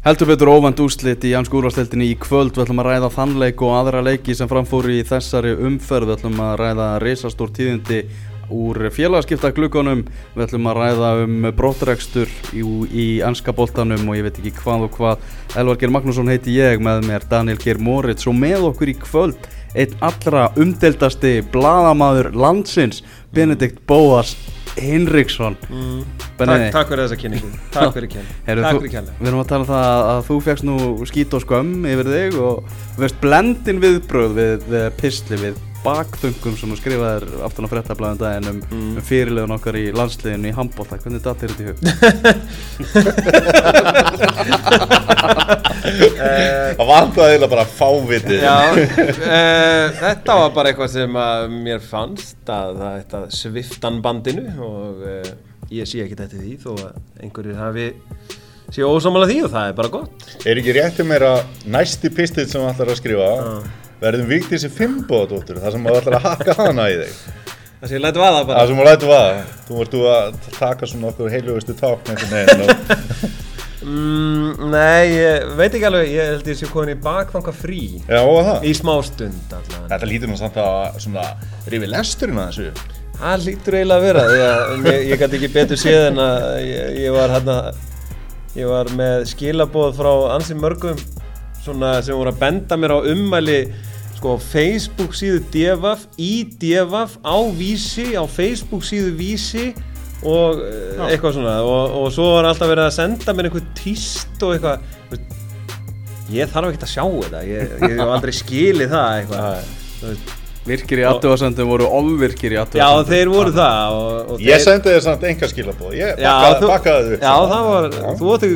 Heldur betur óvænt úrslit í Jansk úrvarsleildinni í kvöld. Við ætlum að ræða þannleik og aðra leiki sem framfóru í þessari umferð. Við ætlum að ræða reysastór tíðindi úr félagaskipta glukkonum Við ætlum að ræða um brottrekstur í, í anska boltanum og ég veit ekki hvað og hvað. Elvar Geir Magnússon heiti ég með mér Daniel Geir Moritz. Og með okkur í kvöld einn allra umdeldasti bladamaður landsins Benedikt Bóas Hinriksson. Mm. takk, takk fyrir þessa kynningu Takk fyrir kynningu Við erum að tala um það að þú fegst nú skít og skömm yfir þig og veist blendin viðbröð við, við pistli við bakþungum sem þú skrifaðir aftan á frettablaðum daginn um, mm. um fyrirlegun okkar í landsliðinu í handbólta hvernig datt er þetta í hug? Það vant að eða bara fáviti Já, uh, þetta var bara eitthvað sem mér fannst að þetta sviftan bandinu og uh, ég sé ekki þetta því þó að einhverjir hafi séu ósámála því og það er bara gott Er ekki réttið mér að næsti pistið sem þú ætlar að skrifa uh verðum víkt í þessi fimmboðadóttur þar sem maður ætlar að haka hana í þig. Það sem ég lætu aða bara. Það sem maður lætu aða Þú verður að taka svona okkur heilugustu ták mm, Nei, ég veit ekki alveg ég held að ég sé komin í bakfanga frí. Já, og það? Í smá stund allavega Þetta lítur nú samt að svona rifi lesturinn að þessu. Það lítur eiginlega að vera ég, ég, ég gæti ekki betur séð en að ég, ég var hérna ég var með skilaboð frá ansi mörgum svona sem voru að benda mér á ummæli sko Facebook síðu Devaf í Devaf á Vísi á Facebook síðu Vísi og Já. eitthvað svona. Og, og svo var alltaf verið að senda mér einhver tíst og eitthvað. Ég þarf ekki að sjá þetta ég, ég hef aldrei skilið það eitthvað Virkir í aðtöðarsendum voru ofvirkir í aðtöðarsendum Já þeir voru það og, og Ég þeir... sendi þér samt enga skilabóð Ég bakkaði, bakkaði þau Já það var, ótti,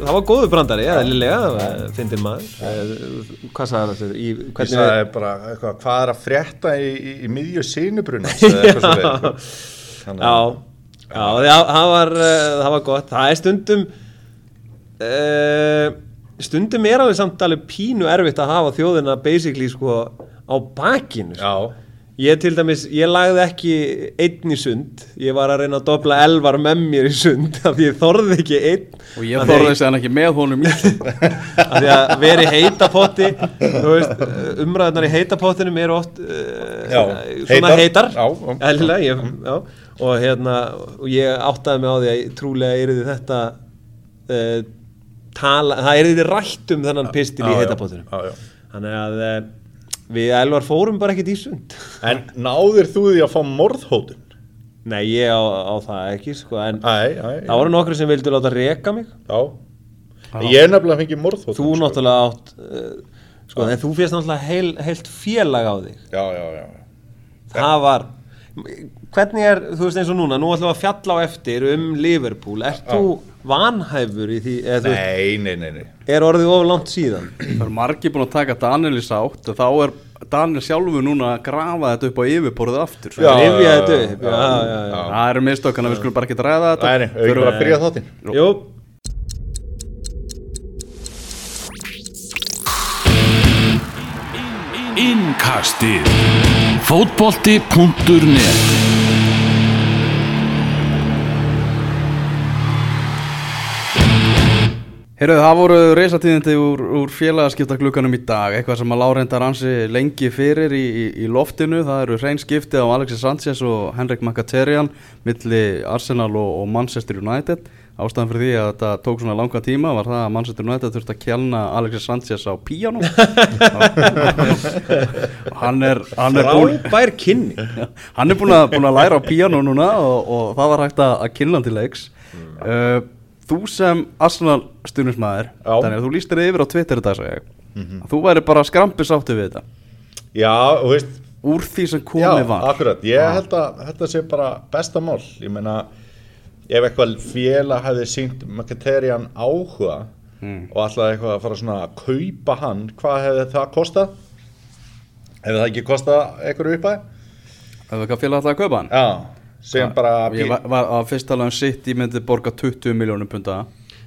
það var góðu brandari Já, liðlega, finnir maður. Eh, Hvað sagði það? Í, ég sagði bara, eitthvað, hvað er að frétta í, í, í miðju sínubruna Já, já. það var, eh, það var gott. Það er stundum uh, Stundum er alveg samt alveg pínu erfitt að hafa þjóðina basically sko á bakinu. Sko. ég til dæmis, ég lagði ekki einn í sund, ég var að reyna að dobla elvar með mér í sund af því ég þorði ekki einn. Og ég þorði þess að ekki með honum í sund. Af því að veri heitapotti umræðunar í heitapottinum er oft uh, já, svona heitar, heitar. Elina, ég, já, og hérna og ég áttaði mig á því að trúlega er þetta uh, tala, það er því rætt um þennan pistil í heitapottinum. Þannig að uh, Við elvar fórum bara ekkert í sund. En náður þú því að fá morðhótun? Nei, ég á, á það ekki sko, en æ, æ, það voru nokkru sem vildi láta reka mig. Já, en ég er nefnilega fengið morðhótun Þú sko. náttúrulega átt uh, sko, en þú férst náttúrulega heil, heilt félag á þig. Já, já, já. Það var Hvernig er, þú veist eins og núna, nú ætlum við að fjalla á eftir um Liverpool. Ert þú vanhæfur í því Nei, nei, nei, nei. Er orðið of langt síðan? Það er margir búin að taka Daniel í sátt og þá er Daniel sjálfur núna að grafa þetta upp á yfirborðið aftur. Já, þetta upp já, já, já, Það eru mistökana, við skulum bara ekki ræða þetta. Nei, nei, við erum að byrja þáttinn. Jú. Innkastið. Fótbolti.net Herruðu, það voru reysatíðindi úr, úr félagaskiptaglugganum í dag, eitthvað sem að Lárendar ansi lengi fyrir í, í, í loftinu, það eru hreinskipti á Alexis Sanchez og Henrik Mkhitaryan milli Arsenal og, og Manchester United. Ástæðan fyrir því að þetta tók svona langa tíma var það að Manchester United þurfti að kjálna Alexis Sanchez á píjánum. hann er... Frábær kynni. Hann er búin að, búin að læra á píjánu núna og, og það var hægt að kynna hann til leiks. Mm. Uh, þú sem Arsenal stjórnismæður þannig að þú líst þér yfir á Twitter þetta mm -hmm. þú væri bara skrampis áttu við þetta. Já, þú veist. Úr því sem komið var. já, akkurat, ég ah. held að þetta sé bara bestamál ég meina, ef eitthvað félag hefði sínt Mkhitaryan áhuga mm. og alltaf eitthvað að fara svona að kaupa hann, hvað hefði það kostað? Hefði það ekki kostað eitthvað upp að hefði það félag alltaf að kaupa hann? Já sem bara ég var, var að fyrst tala um sitt ég myndi borga 20 miljónum punta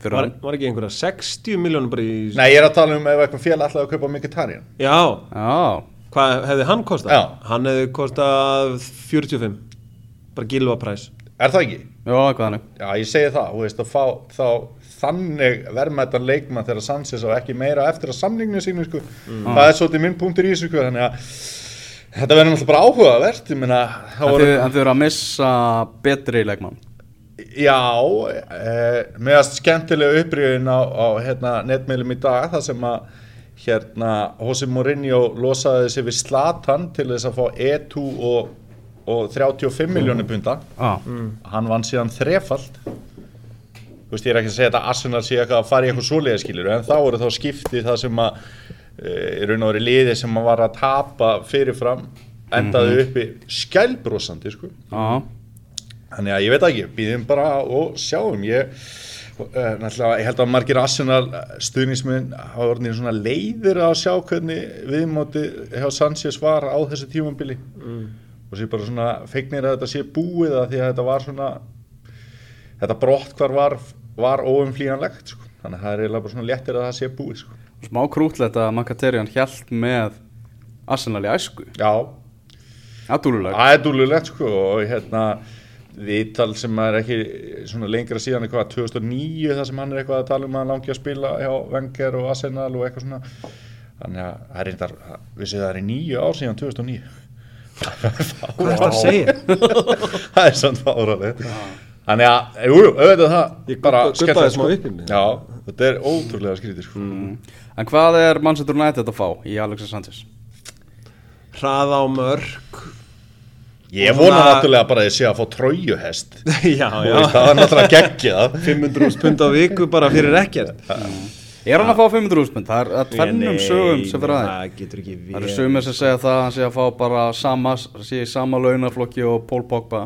var, var ekki einhverja 60 miljónum bara í nei ég er að tala um ef eitthvað fél alltaf að kaupa Mkhitaryan já, já. hvað hefði hann kostað? hann hefði kostað 45 bara gilva præs er það ekki? Já, hannig Já, ég segi það, þú veist, að fá þá þannig verðmættan leikmann þegar Sanchez á ekki meira eftir að samninginu sínu, sko. Það er svolítið minn punktur í þessu, sko, þannig að þetta verður náttúrulega bara áhugavert, ég meina, það En voru, að missa betri leikmann já, eh, meðast skemmtilega upprýðin á, á hérna, netmeilum í dag, það sem að hérna, Jose Mourinho losaði sig við Slatan til þess að fá E2 og, og 35 miljónir punta. ah. hann vann síðan þrefald þú veist ég er ekki að segja þetta að Arsenal sé eitthvað að fara í eitthvað svoleiða skilur en þá eru þá skipti það sem að e, í raun og verið liði sem að var að tapa fyrirfram endaði uppi skælbrósandi sko Ah. þannig að ég veit ekki, býðum bara og sjáum ég uh, ég held að margir Arsenal stuðnismin hafa orðinir svona leiðir að sjá hvernig viðmóti hjá Sanchez var á þessu tímambili og sér bara svona feignir að þetta sé búið að því að þetta var svona þetta brott hvar var, var óumflýjanlegt sko. þannig að það er eiginlega bara svona léttir að það sé búið sko. Smá krútlegt að Makaterian hjælt með Arsenal í æsku. Já, Adúluleg það er dúlulegt sko og hérna viðtal sem er ekki svona lengra síðan eitthvað 2009 þar sem hann er eitthvað að tala um að langi að spila hjá Wenger og Arsenal og eitthvað svona. Þannig að það er reyndar vissi það er í nýju ár síðan 2009 Hvað er það að segja? það er svona fáralegt þannig að, jú, jú, auðvitað það Ég gubbaði smá upp í mig. já, þetta er ótrúlega skrítið sko. En hvað er Manchester United að fá í Alexis Sanchez? Hraða á mörg ég Og vona svona- náttúrulega bara að ég sé að fá trójuhest Já, já. það er náttúrulega geggjað. 500 pund á viku bara fyrir ekkert. Er hann að fá 500 úrspund? Það er að tvennum sögum sem fyrir aðeins Það getur ekki Það eru við sögum sem segja það að hann sé að fá bara sama, sama launaflokki og Paul Pogba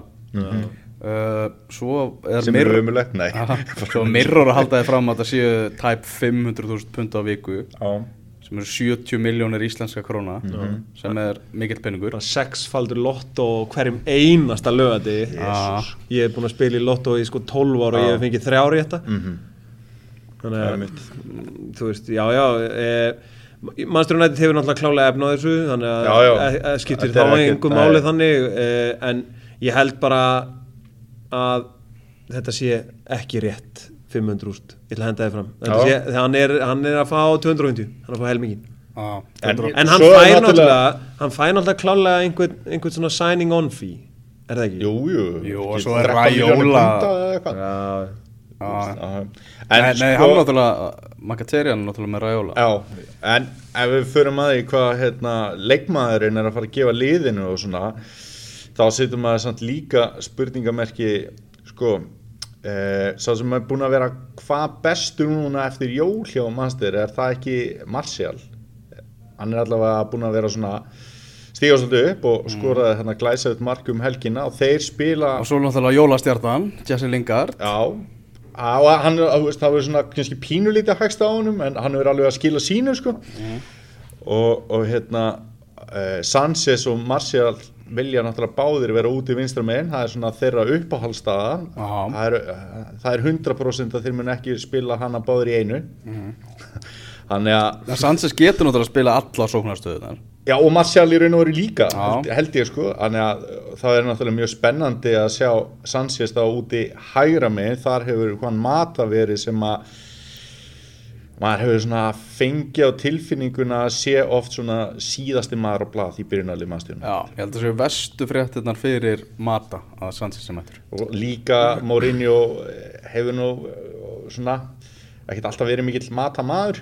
uh, Svo er sem er umulegt, nei. Aha, Svo Mirror að halda þið fram að það séu tæp 500.000 pund á viku Já. sem eru 70 miljónir íslenska króna sem er mikill penningur bara sexfaldur lotto hverjum einasta lögati Ah. ég hef búin að spila í lotto í sko 12 ára og ég hef fengið þrjári í þetta þannig að Einmitt. mm, þú veist, já já e, Manchester United hefur náttúrulega klálega efna á þessu þannig að e, e, skiptir þá nei. máli þannig e, en ég held bara að þetta sé ekki rétt 500 úst, ég ætla að henda þið fram. Sé, hann, er, hann er að fá 250 hann er að fá helmingin ah, En- En hann fær náttúrulega- hann fær náttúrulega klálega einhvern, einhvern svona signing on fee, er það ekki? jú, jú, Jú, og svo er 13 milljónir Raiola. en sko hann náttúrulega Makaterian náttúrulega með Raiola. Já, en ef við förum að því hvað hérna, leikmaðurinn er að fara að gefa liðinu og svona þá setur maður samt líka spurningamerki sko eh, sá sem er búin að vera hvað bestur núna eftir jól hjá mannstir er það ekki Martial? Hann er allavega búin að vera svona stíga svolítið upp og skoraði hérna glæsaðut mark um helgina og þeir spila og svo náttúrulega Jólastjartan Jesse Lingard. Já, á, hann það verður svona kannski pínulítið hægst á honum en hann verður alveg að skila sínu sko. Og, og hérna uh, Sanchez og Martial vilja náttúrulega báðir vera út í vinstra megin. Það er svona þeirra uppáhaldstaða það er, það er 100% að þeir mun ekki spila hana báðir í einu. Þannig að En Sanchez getur náttúrulega að spila alla sóknarstöðunar Já og Martial í raun og veru líka held, held ég sko. Þannig að uh, það er náttúrulega mjög spennandi að sjá Sanchez þá úti hægra megin. Þar hefur hann mata verið sem að maður hefur svona fengið á tilfinninguna að sé oft svona síðasti maður á blað í byrjunalið maðurstjórnum Já, ég held að séu vestu fréttinnar fyrir Mata að Sanchez sem ættur og líka Mourinho eh, hefur nú eh, svona ekkert alltaf verið mikill mata maður.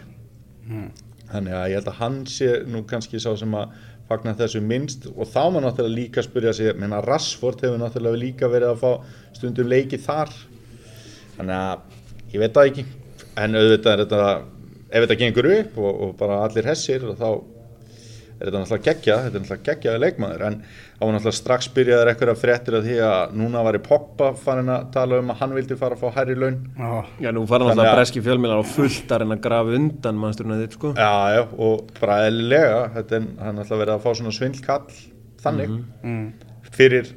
Þannig að ég held að hann sé nú kannski sá sem að fagna þessu minnst. Og þá má náttúrulega líka spyrja sig menna Rashford hefur náttúrulega líka verið að fá stundum leiki þar. Þannig að ég veit það ekki en auðvitað er þetta ef þetta gengur upp og, og bara allir hessir þá er þetta náttúrulega geggja þetta er náttúrulega geggjaði leikmaður. En þá var náttúrulega strax byrjaður eitthvað að fréttir að því að núna var í Pogba farin að tala um að hann vildi fara að fá hærri laun. Já, Já, nú fara náttúrulega að- breski fjölmiðlar á fullt að reyna að grafa undan mannsturinn þitt, sko. Já, já, og bara eðlilega þetta er hann ætla að fá svona svindlkall þannig fyrir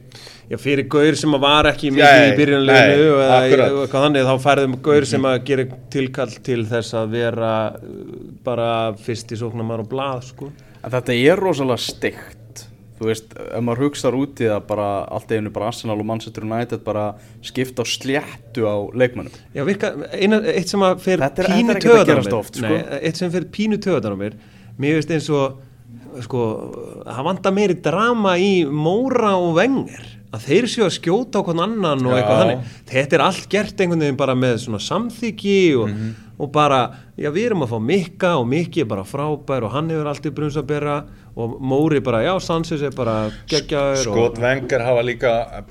Já, fyrir gaur sem að var ekki mikið í byrjunleginu eða eitthvað þannig, þá færðum gaur sem að gera tilkall til þess að vera uh, bara fyrst í sóknarmar og blað, sko. en þetta er rosalega steikt þú veist, ef maður hugsar út í það bara allt einu bara Arsenal og Manchester United bara skipta á sléttu á leikmönnum Já, virka, eina, eitt sem að fer Þetta er- pínu er að töðan á gerast mér oft, sko. Nei, eitt sem fer pínu töðan á mér mér veist eins og sko, það vantar meiri drama í Móra og Wenger að þeir séu að skjóta hvern annan og eitthvað þannig þetta er allt gert einhvern veginn bara með svona samþyggi og, Mhm. og bara, já við erum að fá Mikka og Mikki er bara frábær og hann hefur alltið brunns að bera og Móri bara, já Sanchez er bara geggjaður Skot og, Vengar hafa líka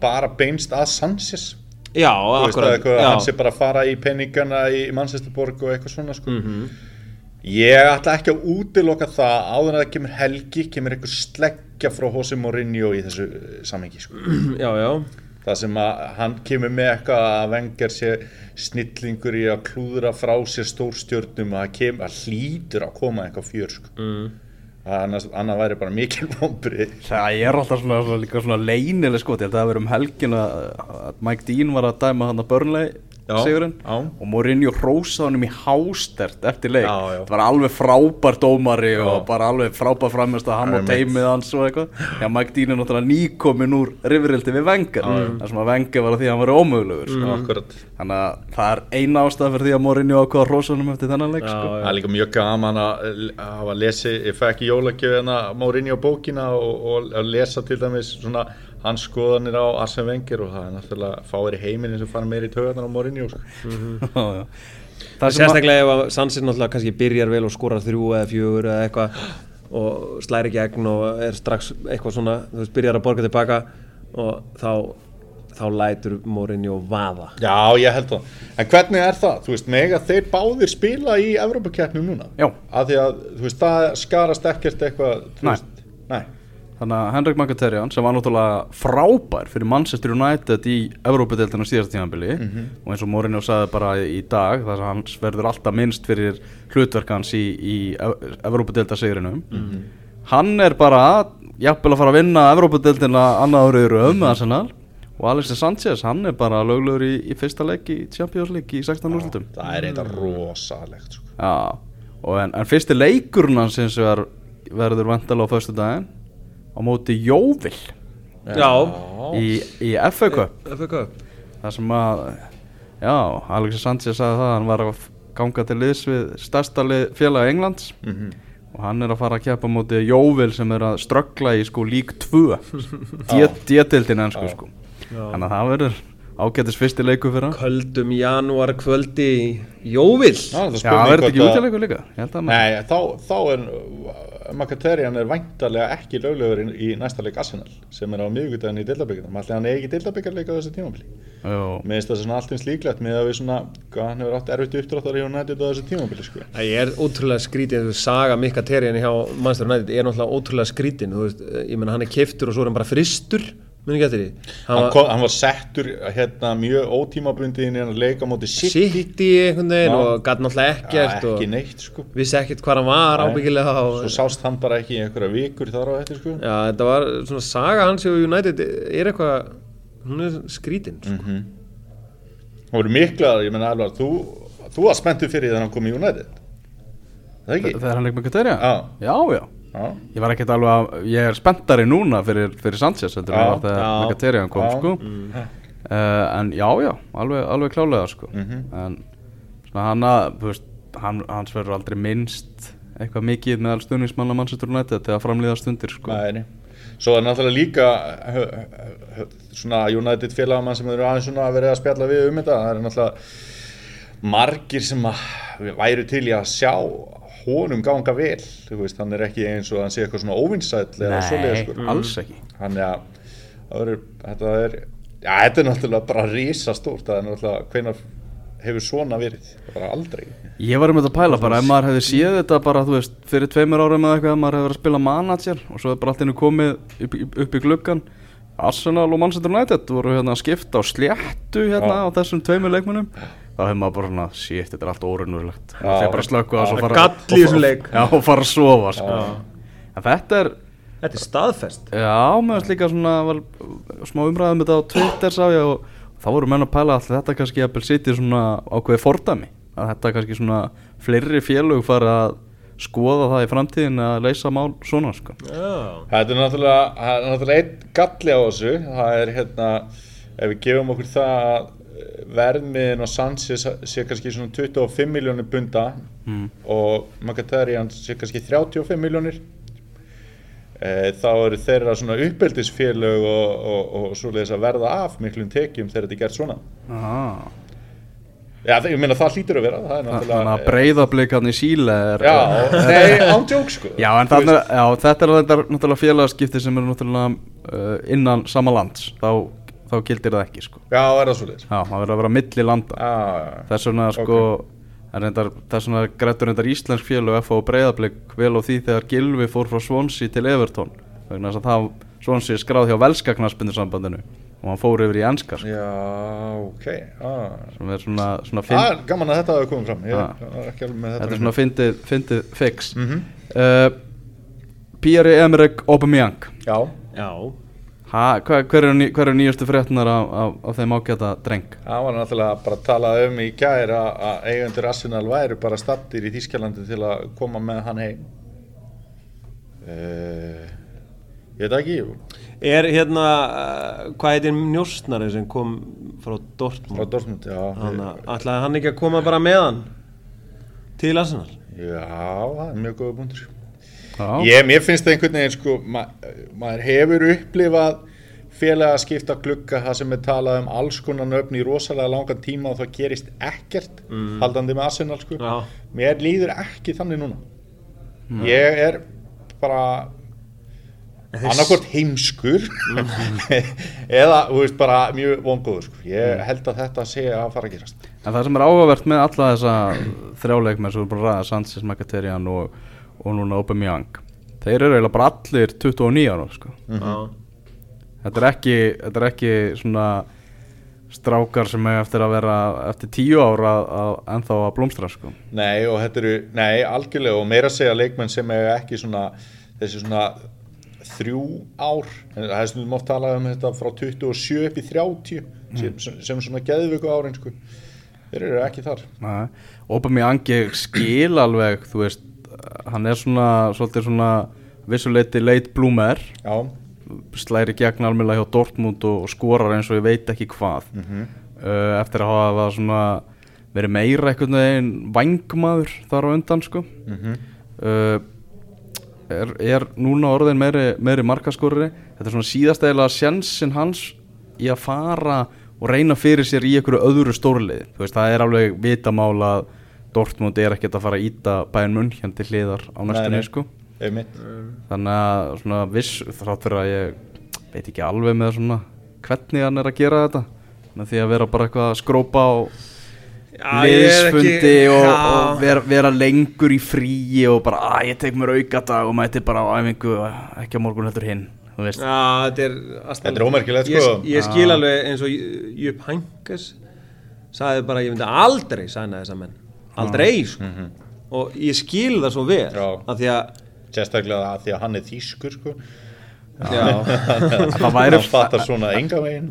bara beinst að Sanchez já, Þú veist að akkurat eitthvað, já. hann sé bara að fara í penningana í Manchesterborg og eitthvað svona sko. Mhm. Ég ætla ekki að útiloka það áður en það kemur helgi kemur einhver sleggja frá Jose Mourinho í þessu eh, samhengi sko. já, já, það sem að hann kemur með eitthvað að Vengar sé snillingur í að klúðra frá sér stórstjörnum að, kem, að hlýtur að koma eitthvað fjör sko. mm. annars, annars væri bara mikil vombri Það er alltaf svona, svona, líka svona leynileg sko, held að það verið um helgin að, að Mike Dean var að dæma hann að Burnley Já, sigurinn. og Mourinho hrósa honum í hástert eftir leik, það var alveg frábær dómari Já. og bara alveg frábær framist að hann og teimið hans og eitthvað. Já, Mike Dean er náttúrulega nýkomin úr rifrildi við Vengar, það sem að Vengar var að því að hann var ómögulegur sko. akkurat. Þannig að það er eina ástæða fyrir því að Mourinho ákvaða að hrósa honum eftir þennan leik sko. Það er líka mjög gaman að að hafa lesið, ég fekk í jólagjöfina Mourinho bókina og, og að lesa til dæmis svona hans skoðanir á Arsene Wenger og það er náttúrulega fáir í heiminin sem fara meira í töðunar á Mourinho sko. Já, já. það að Sérstaklega ef að Sanchez náttúrulega kannski byrjar vel og skorar þrjú eða fjögur eða eitthvað og slæri gegn og er strax eitthvað svona, þú veist, byrjar að borga tilbaka og þá þá lætur Mourinho vaða Já, ég held það. En hvernig er það? Þú veist, mega þeir báðir spila í Evrópakeppnum núna? Já. Af því að, þú veist, það skarast ekkert eitthvað, þú veist, nei. Þannig að Henrik Mkhitaryan sem var náttúrulega frábær fyrir Manchester United í Evrópadeildina síðast tímanbili og eins og Mourinho sagði bara í dag þar sem hans verður alltaf minnst fyrir hlutverk hans í, í Evrópadeildasigrinum hann er bara jafnvel að fara að vinna Evrópadeildina annaður í röðum með Arsenal. Og Alexis Sanchez hann er bara löglegur í, í fyrsta leik í Champions League í 16 úrslutum Það er eitthvað rosalegt, sko. Já, en, en fyrsti leikurinn hans er, verður vandalega á föstu daginn á móti Jóvil. Já, í, í FA Cup. Þar sem að já, Alexis Sanchez sagði það hann var að ganga til liðs við stærsta lið félag Englands. Mhm. og hann er að fara að keppa á móti Jóvil sem er að ströggla í sko lík 2 D-dildin enn sko, sko. þannig að það verður ágætis fyrsti leiku fyrir hann. Köldum janúar kvöldi í Jóvill Já, það það verður ekki hvort að- útileikur líka? Að Nei, þá, þá er Makaterian er væntalega ekki löglegur í, næsta leik Arsenal sem er á miðvíkudaginn í dildabyggarnum Allir hann er ekki dildabyggarleika á þessu tímabili Jú. Mér finnst það svona allt eins líklegt með að við svona, hvað hann hefur átt erfitt uppdráttar í United á þessu tímabili sko. Það er ótrúlega skrítið, saga Mikka Terrian hjá Manchester United er náttúrulega ótrúlega veist, ég menna hann er keftur og svo er hann bara fristur, muni ekki eftir því Hann, hann var kom, hann var settur hérna mjög ótímabundin í hann að leika á móti City sitt í einhvern veginn og gæti náttúrulega Ja, ekkert og ekki neitt sko vissi ekkert hvað hann var Nei. ábyggilega og, Svo sást hann bara ekki í einhverja vikur þar á eftir sko Já, þetta var svona saga hans hjá United er eitthvað, hún er skrítin sko. mm Það voru miklaðar, ég menna alveg þú, þú var spenntur fyrir þegar hann kom í United Það ekki? Þegar hann leik með Katerja? Já. Já, já Já, Ég var ekkert alveg að, ég er spenntari núna fyrir, fyrir Sanchez heldur en ég var þegar. Mkhitaryan kom Já. sko. Uh, En já, já, alveg, alveg klálega sko. Mhm. En svona hann að, þú veist, hann, hans verður aldrei minnst eitthvað mikið meðal stuðningsmanna Manchester United þegar framlýða stundir sko. Nei, Svo er náttúrulega líka hö, hö, hö, svona United félagamann sem eru aðeins svona að vera að spjalla við um þetta það er náttúrulega margir sem að væru til í að sjá honum ganga vel þú veist, hann er ekki eins og hann sé eitthvað svona óvinnsæll eða svoleiðis sko. alls ekki Þannig að það verður, þetta er, já, þetta er náttúrulega bara risastórt, það er náttúrulega, hvenær hefur svona verið, bara aldrei. Ég var um þetta að pæla bara, ef maður hefði séð þetta bara, þú veist, fyrir tveimur árum eða eitthvað, ef maður hefði verið að spila manager og svo er bara allt innu komið upp, upp, upp í gluggan Arsenal og Manchester United voru hérna að skipta á sléttu hérna á þessum tveimur leikmunum þá hefði maður bara svona, shit, þetta er allt órunverulegt bara það er fara gall í þessum leik. Já, og fara að sofa, sko. En þetta er, Þetta er staðfest. Já, með þess líka svona var, smá umræðum þetta á Twitter sá ég og þá voru menn að pæla alltaf þetta kannski að sitja svona ákveði fordæmi. Að þetta kannski svona fleiri félög fara að skoða það í framtíðin að leysa mál svona sko. Já, Þetta er náttúrulega, það er náttúrulega einn galli á þessu, það er hérna, ef við gefum okkur það að eh, verðmiðin og Sanchez sé kannski svona 25 miljónir bunda og Mkhitaryan sé kannski 35 miljónir, e, þá eru þeirra svona uppeldisfélög og, og, og svoleiðis að verða af miklum tekjum þegar þetta er gert svona. ah. Já, það- ég meina það hlýtur að vera, er Þannig að breyðablík hann í síle er Já, nei, ándjók sko. Já, en þarna, já, þetta er náttúrulega félagaskipti sem eru náttúrulega uh, innan sama lands þá, þá gildir það ekki sko. Já, er það svoleiðis. Já, það verður að vera milli landa já. Þess vegna sko reyndar, þess vegna grættur reyndar íslensk félög F.A. og breyðablík vel á því þegar Gilvi fór frá Swansea til vegna þess að það er skráð hjá velska knaspindusambandinu og hann fór yfir í enska sko, Já, ok, ah. sem er svona, svona er gaman að þetta hafi komið fram, ég Ah. er ekki alveg með þetta. þetta er svona fyndið, fyndið fix Mhm. uh, Pierre Emerick Aubameyang Já, já Ha, hver, hver eru ný, er nýjastu fréttunar af, af, af þeim ágæta dreng? það var náttúrulega bara að tala um í gær að, að eigendur Arsenal væri bara stattir í Þýskalandi til að koma með hann heim. Uh, ég veit ekki, jú, Er hérna, uh, hvað heitir njóstnari sem kom frá Dortmund? frá Dortmund, já. Hann ætlaði hann ekki að koma bara með hann til Arsenal? Já, það er mjög góða búndur. Já, Ég, mér finnst það einhvern veginn, sko, ma maður hefur upplifað félag að skipta glugga það sem er talað um alls konar nöfn í rosalega langan tíma og það gerist ekkert haldandi með Arsenal, sko. Já. Mér líður ekki þannig núna. Ég er bara annarkvort heimskur eða, þú veist, bara mjög vongóður, sko. Ég held að þetta sé að fara að gerast. En það sem er áhugavert með alla þessa þrjáleikmenn sem eru bara ræða Sanchez, Mkhitaryan og, og núna Aubameyang þeir eru eiginlega bara allir 29 ára sko. Já. þetta, er ekki, þetta er ekki svona strákar sem er eftir að vera eftir 10 ára að, að, ennþá að blómstra sko. Nei, og þetta eru, nei, algjörlega og meira segja leikmenn sem er ekki svona þessi svona þrjú ár, en það er stundum oft talað um þetta frá 27 upp í 30 sem, sem svona geðvöku árin sko. þeir eru ekki þar. Aubameyang ég skil alveg þú veist, hann er svona svolítið svona vissuleiti leit blúmer Já, slæri gegn almennilega hjá Dortmund og, og skorar eins og ég veit ekki hvað Mhm. uh, eftir að hafa svona verið meira einhvern veginn vangmaður þar á undan sko Mhm. uh, er, er núna orðin meiri, meiri markaskorri þetta er svona síðast eða sjensin hans í að fara og reyna fyrir sér í einhverju öðru stórlið þú veist það er alveg vitamál að Dortmund er ekkert að fara að íta bæinn munn hérna til hliðar á næstunni sko. Þannig að svona viss þrátt fyrir að ég veit ekki alveg með svona hvernig hann er að gera þetta með því að vera bara eitthvað að skrópa er liðsfundi ekki- og, og vera, vera lengur í fríi og bara að ég tek mér aukadag og mæti bara á æfingu ekki á morgun heldur hinn þú veist. Já, þetta er Þetta er ómerkilegt, ég, sko. Ég skil alveg eins og Jupp Hankes sagði bara ég myndi aldrei sæna þessa menn. Aldrei sko. og ég skil það svo vel af því að sérstaklega að því að hann er þýskur sko. Já, það væri, fattar svona enga veginn.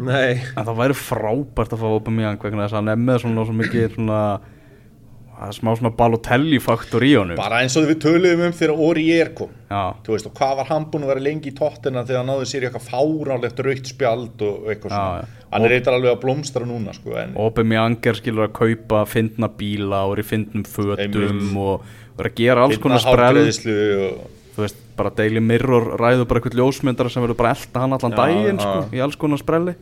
Það væri frábært að fá Aubameyang vegna þess að hann er með svona svo mikið svona að smá svona Balotelli faktor í honum. Bara eins og við töluðum um þegar Ori er kom. Já, þú veist og hvað var hann búinn að vera lengi í tóttina þegar hann náði sér í eitthvað fáránlegt raukt spjald og eitthvað Já, svona? já. hann er eitthvað alveg að blómstra núna sko, en Aubameyang er skilur að kaupa fyndna bíla og er í fyndnum fötum Einmitt. og er að gera alls konar sprell. og þú veist, bara Daily Mirror ræður bara eitthvað ljósmyndara sem verður bara að elta hann allan daginn sko, í alls konar sprelli.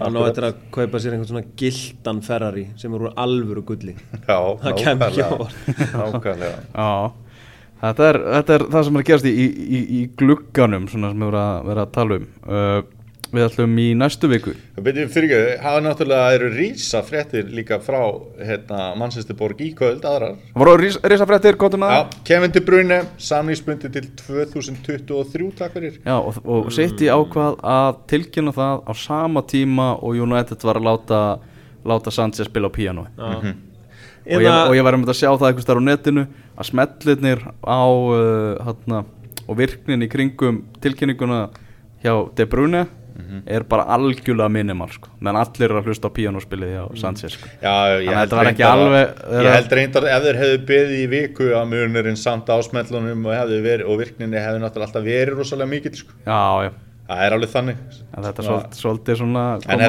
Hann á eftir að kaupa sér einhvern svona gildan Ferrari sem eru alvöru gulli. Já, Það kemur ekki á nákvæmlega nákvæmlega. Já, þetta er, þetta er það sem er að gerast í, í, í, í glugganum svona sem við verðum að, vera að tala um. Uh, Við ætlum í næstu viku. Byrju, fyrir ekki, hafa náttúrulega eru rísa fréttir líka frá hérna, Manchesterborg í kvöld, aðrar. Voru risa fréttir, kóttum að Já, Kevin De Bruyne, samningsbundi til 2023, takk fyrir. Já, og, og City ákvað að tilkynna það á sama tíma og United var að láta, láta Sanchez spila á píano og, ég, og ég var um að sjá það eitthvað starf á netinu að smellirnir á uh, hana, og virknin í kringum tilkynninguna hjá De Bruyne er bara algjörlega minimal sko. menn allir eru að hlusta á píanóspilið hjá Sanchez sko. Já, ég að held reyndar að- alveg- Ég held reyndar ef þeir hefðu beðið í viku að munurinn samt ásmellunum og, verið, og virkninni hefði náttúrulega alltaf verið rosalega mikill sko. já, já, Það er alveg þannig en þetta er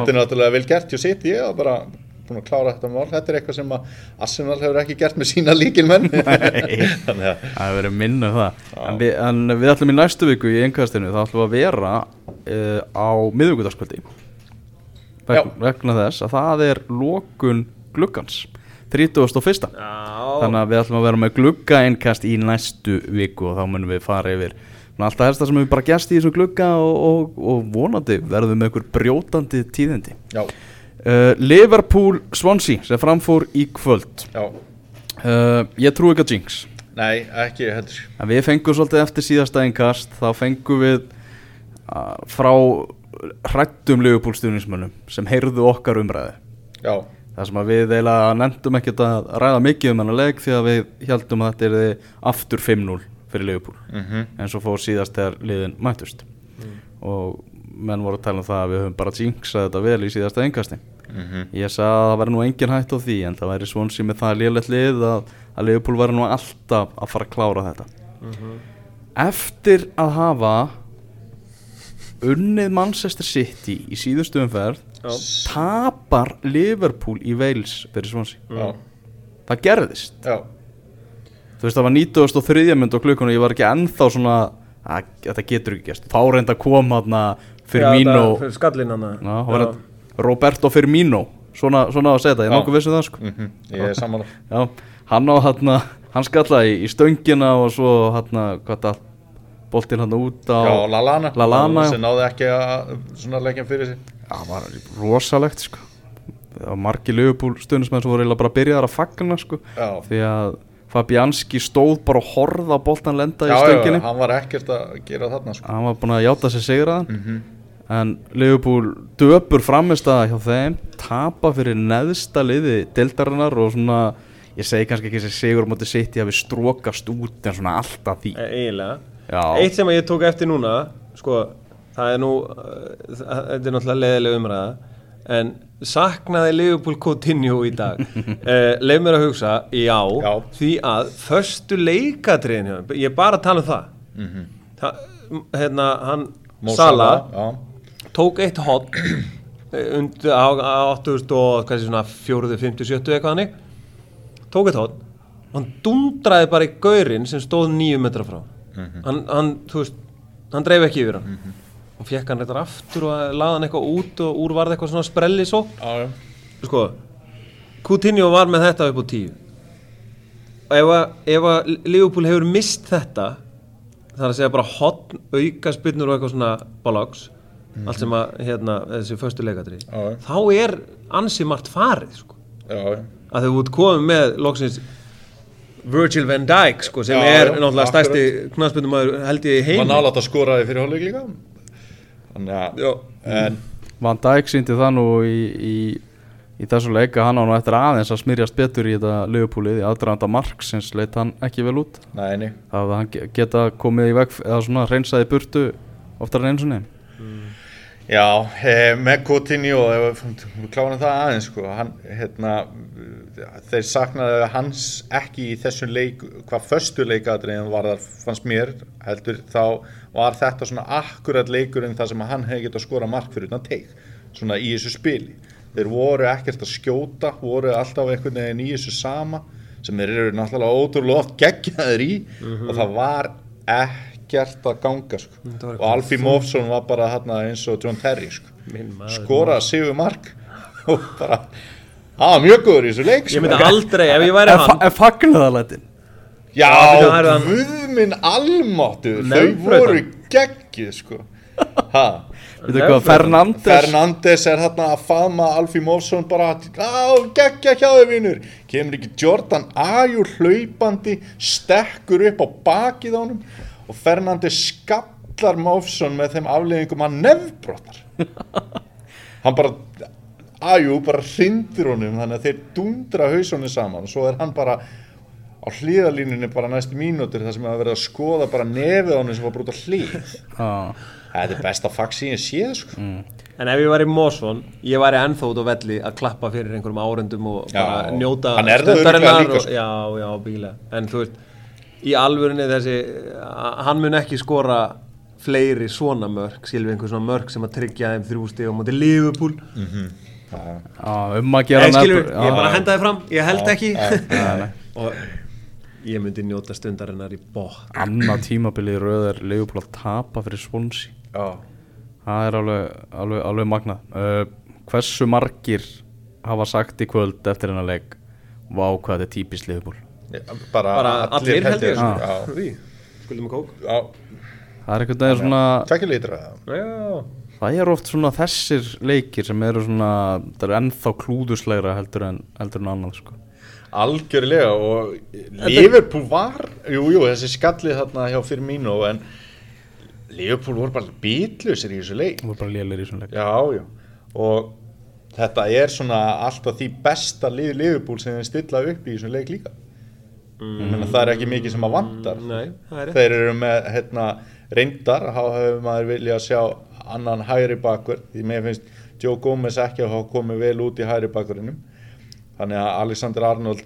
er náttúrulega vel gert hjá sitt ég var bara búin að klára þetta mál. Þetta er eitthvað sem að Arsenal hefur ekki gert með sína líkilmenn Þannig að Það hefur verið minnu það. En við, en við ætlum í næstu viku í einnkastinu þá ætlum við að vera uh, á miðvíkudarskvöldi vegna þess að það er lokun gluggans 31. Já, þannig að við ætlum að vera með glugga einkast í næstu viku og þá munum við fara yfir. Svona allt það helsta sem við bara gæst í þessu glugga og, og, og vonandi verðum við með einhver brjótandi tíðindi. Já, uh, Liverpool Swansea sem framfór í kvöld. Já. Uh, ég trú ekki að Jinx. Nei, ekki heldur. En við fengum svolítið eftir síðasta einkast þá fengum við uh, frá hrættum Liverpool-stjórnismönnum sem heyrðu okkar umræði Já, það sem að við eiginlega nefndum ekkert að ræða mikið um hennar leik því að við heldum að þetta er aftur 5-0 fyrir Liverpool. Mhm, eins og fór síðast þegar liðin mættust. Og menn voru að tala um það að við höfum bara jinxað þetta vel í síðasta einkasti mhm. Ég sagði að það væri nú engin hætt á því en það væri svonsi með það lélegt lið að, að Liverpool væri nú alltaf að fara að klára þetta. Eftir að hafa unnið Manchester City í síðustu umferð Já. tapar Liverpool í Wales fyrir svonsi Já, það gerðist. Já, þú veist það var 93. mynd og klukkun og ég var ekki ennþá svona að þetta getur ekki gerst. Þá reynda að koma Firmino. Já, fyrir Já, að- Roberto Firmino? Svona, svona að segja þetta, ég Já. nokkuð vissu það sko. Mhm, ég er sammála. Já, hann á hann hann skallaði í, í stöngina og svo hann hvað það boltinn hann út á Já, Lalana. Lallana, já. sem náði ekki að svona leggja fyrir sig. Já, það var rosalegt sko. Það var margi lögupúl stundismenn sem voru eiginlega bara byrjaðar að fagna sko. Já, því að Fabianski stóð bara að horfa á boltan lenda já, í já, stönginni hann var ekkert að gera þarna sko. hann var búin að játa sér sigraðan. Mhm. En Liverpool döpur framist að hjá þeim tapa fyrir neðsta liði dildarinnar og svona ég segi kannski ekki þessi sigur á móti sitt að við strókast út en svona alltaf því E- eiginlega Já. eitt sem ég tók eftir núna sko, það er nú það- þetta er náttúrulega leðileg umræða en saknaði Liverpool Coutinho í dag uh, leif mér að hugsa, já, Já. því að förstu leikatriðin hjá þeim, ég er bara að tala um það Mhm. það hérna, hann Mo Sala já, tók eitt hot undir á, á 8000 og hvað sé svona 4, 50, 70 eitthvað hannig tók eitt hot hann dundraði bara í gaurinn sem stóð nýju metra frá. Hann, hann, þú veist, hann dreif ekki yfir hann. Og fekk hann reyndar aftur og laði hann eitthvað út og úr varði eitthvað svona sprelli svo já. sko, Coutinho var með þetta upp á tíu. Og ef að, að Liverpool hefur mist þetta það er að segja bara hotn, auka spynnur og eitthvað svona bollocks allt sem að, hérna, þessi Já, já. þá er ansi margt farið sko. að þau út komið með loksins Virgil van Dijk sko, sem Já, er já, náttúrulega akkurat. stærsti knaspindum held ég í var heim nálægt að skora því fyrir hálfleik líka að en Van Dijk síndi það nú í, í, í þessu leika hann á nú eftir aðeins að smyrjast betur í þetta lögupúlið í aðdraðanda marksins leit hann ekki vel út nei, nei. það að hann ge- geta komið í veg eða svona reynsaði burtu oftar en eins og nefn Já, eh, með Coutinho við klárum það aðeins sko, hann, hérna, þeir saknaði hans ekki í þessum leik hvað föstu leikadriðin var þar fannst mér, heldur þá var þetta svona akkurat leikurinn þar sem hann hefði getað að skora mark fyrir utan teik svona í þessu spili. Þeir voru ekkert að skjóta, voru alltaf einhvern veginn í þessu sama sem þeir eru náttúrulega ótrúlega oft geggjaður í og það var ekkert að ganga sko. Og Alfie Mofsson var bara þarna eins og John Terry sko. Skoraði sigur mark og bara það var mjög góður í þessu leik ég sko. myndi aldrei, ef ég væri hann en fagnaðalætin já, Já, byrju, það er hann- guð minn almáttu þau voru geggið sko. ha? Fernandes? Fernandes er hérna að faðma Alfie Mofsson bara á geggja hjá þau vinnur kemur ekki Jordan Ajur hlaupandi stekkur upp á bakið á honum og Fernandes skallar Mofsson með þeim afleggingum að nefnbrottar hann bara Ajú bara hrindir honum þannig að þeir dundra hausunni saman og svo er hann bara á hlýðalínunni bara næstu mínútur þar sem að verða að skoða bara nefið henni sem var brútt á hlýð Já, þetta er besta fax í en séð sko. En ef ég væri Mósson, ég væri ennþá út á velli að klappa fyrir einhverjum árendum og Já, bara njóta það stundarinnar örugglega líka, og- sko. Já, já, bíla. En þú veist, í alvörinni þessi hann mun ekki skora fleiri svona mörg skilvi einhver svona mörg sem að tryggja þeim þrjú stig á móti Liverpool. Já, um að gera nefn- ég bara henda þið fram, ég held ekki. og ég myndi njóta stundarinnar í bótt Annað tímabilið er Leopold að tapa fyrir Swansea. Já. Það er alveg, alveg, alveg magnað. Uh, Hversu margir hafa sagt í kvöld eftir hennar leik Vá hvað þetta er típist Leopold bara, bara allir held ég. Já. já. Því, skuldum við kók Já. Það er einhvern veginn svona tvekja litra Já, Það er oft svona þessir leikir sem eru svona Það eru ennþá klúðuslegra heldur en, heldur en annað sko. algjörlega og Liverpool var jú, jú, þessi skallið þarna hjá fyrir mínu en Liverpool voru bara bítlusir í þessu leik voru bara lélir í svona leik já, já og þetta er svona alltaf því besta lið Liverpool sem þeir stilla upp í þessum leik líka mm. það er ekki mikið sem að vantar. Nei, er þeir eru með hérna, reyndar, þá hefur maður viljað sjá annan hægri bakur því mér finnst Joe Gomez ekki að hafa komið vel út í hægri bakurinnum þannig að Alexander Arnold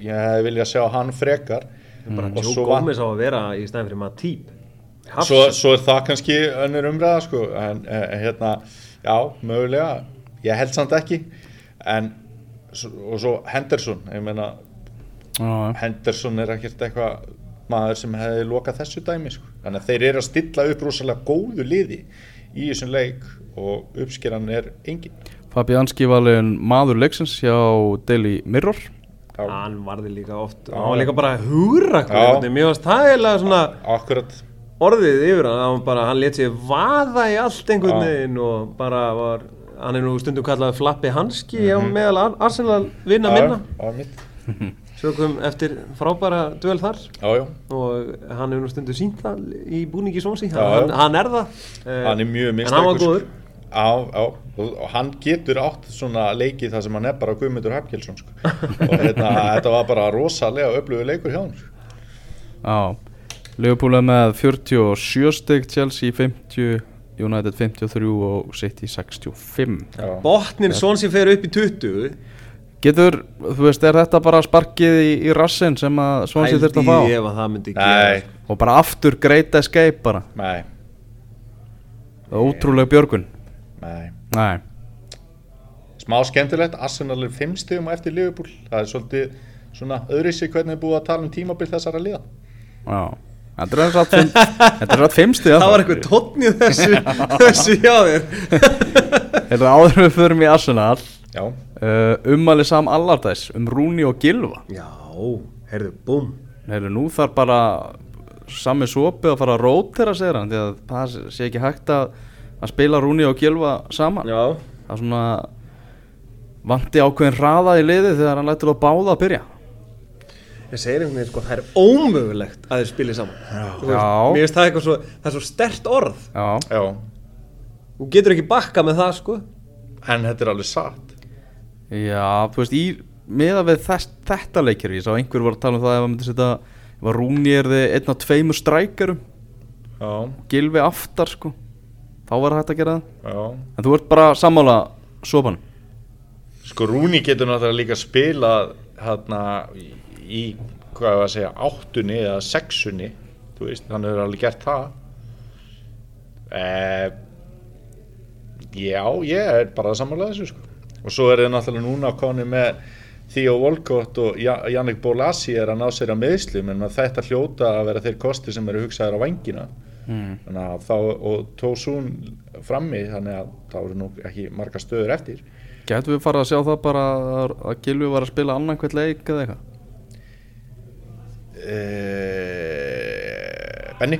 ég hefði viljað sjá hann frekar. Bara Joe Gomez á að vera í stæðin fyrir Matip. Svo, svo er það kannski önnur umræða sko. En eh, hérna, já, mögulega. Ég held samt ekki. En og svo Henderson ég meina. Henderson er ekkert eitthvað maður sem hefði lokað þessu dæmi sko. þannig að þeir eru að stilla upp rosalega góðu liði í þessum leik og uppskeran er engin. Fabianski valin maður leiksins hjá Daily Mirror. Já, hann varði líka oft. Hann var líka bara Já. varst það eiginlega svona akkurat. orðið yfir hann. Hann, bara, hann let sér vaða í allt einhvern Já. veginn og bara var hann er nú stundum kallað flappi hanski á meðal Ar- Arsenal vinna minna. já, já, mitt. sögum eftir frábæra döl þar. Já, já. og hann hefur nú stundu sínt það í búningi svonsi, hann, hann er það. Eh, hann er mjög en hann var góður. Já, já, og, og hann getur átt svona leikið þar sem hann er bara Guðmundur Hafgjelsson sko. og hérna, þetta var bara rosalega öflugur leikur hjá hann sko. Já, Liverpool er með 47 stygg, Chelsea 50, United 53 og City 65 Já. botnin svonsi fer upp í 20 Getur, þú veist, er þetta bara sparkið í, í rassin sem að Swansea þurft að fá? ef að það myndi Nei, gera Og bara aftur great escape bara? Nei, Það er Ótrúlega björgun. Nei. Nei, smá skemmtilegt, Arsenal er fimm stigum á eftir Liverpool, það er svolítið svona öðri sig hvernig er búið að tala um tímabil þessara liða. Já. Þetta er satt fimm, er fimmsti það var eitthvað tónn í þessu þessu hjá þér. Þetta er áður við förum í Arsenal uh, Ummæli Sam Allardæs um Rúni og Gilva já, heyrðu, búm Heyrðu, nú þarf bara sami sopi að fara að rótera segir hann því að það sé ekki hægt að, að spila Rúni og Gilva saman. Já, það er svona vanti ákveðin hraða í liði þegar hann lætur að báða að byrja. Ég segir einhvern veginn sko, það er ómögulegt að þeir spili saman. Þú veist, Já. mér finnst það eitthvað svo, það er svo stert orð. Já, já. Þú getur ekki bakka með það sko. En þetta er alveg satt já þú veist, í meða við þess, þetta leikir ég sá einhver var að tala um það ef að myndi setja ef að Rúni er þið einn af tveimur strækjarum Gilvi aftar sko. Þá var hægt að gera það. Já. En þú ert bara sammála sopan Sko Rúni getur náttúrulega líka spilað hérna í, hvað var að segja, áttunni eða sexunni, þú veist, hann hefur alveg gert það. Eh, Já, ég er bara að samanlega þessu sko og svo er þið náttúrulega núna koni með Theo Volkott og Ja- Jannik Bólasi er að ná sér að meðslum en þetta hljóta að vera þeir kosti sem eru hugsaðir á vangina mm. þá, og Tósún frammi, þannig að þá eru nú ekki marga stöður eftir. Gætu við farið að sjá það bara að, að Gilvi var að spila annan hvert leik eða eitthvað? Uh, Benny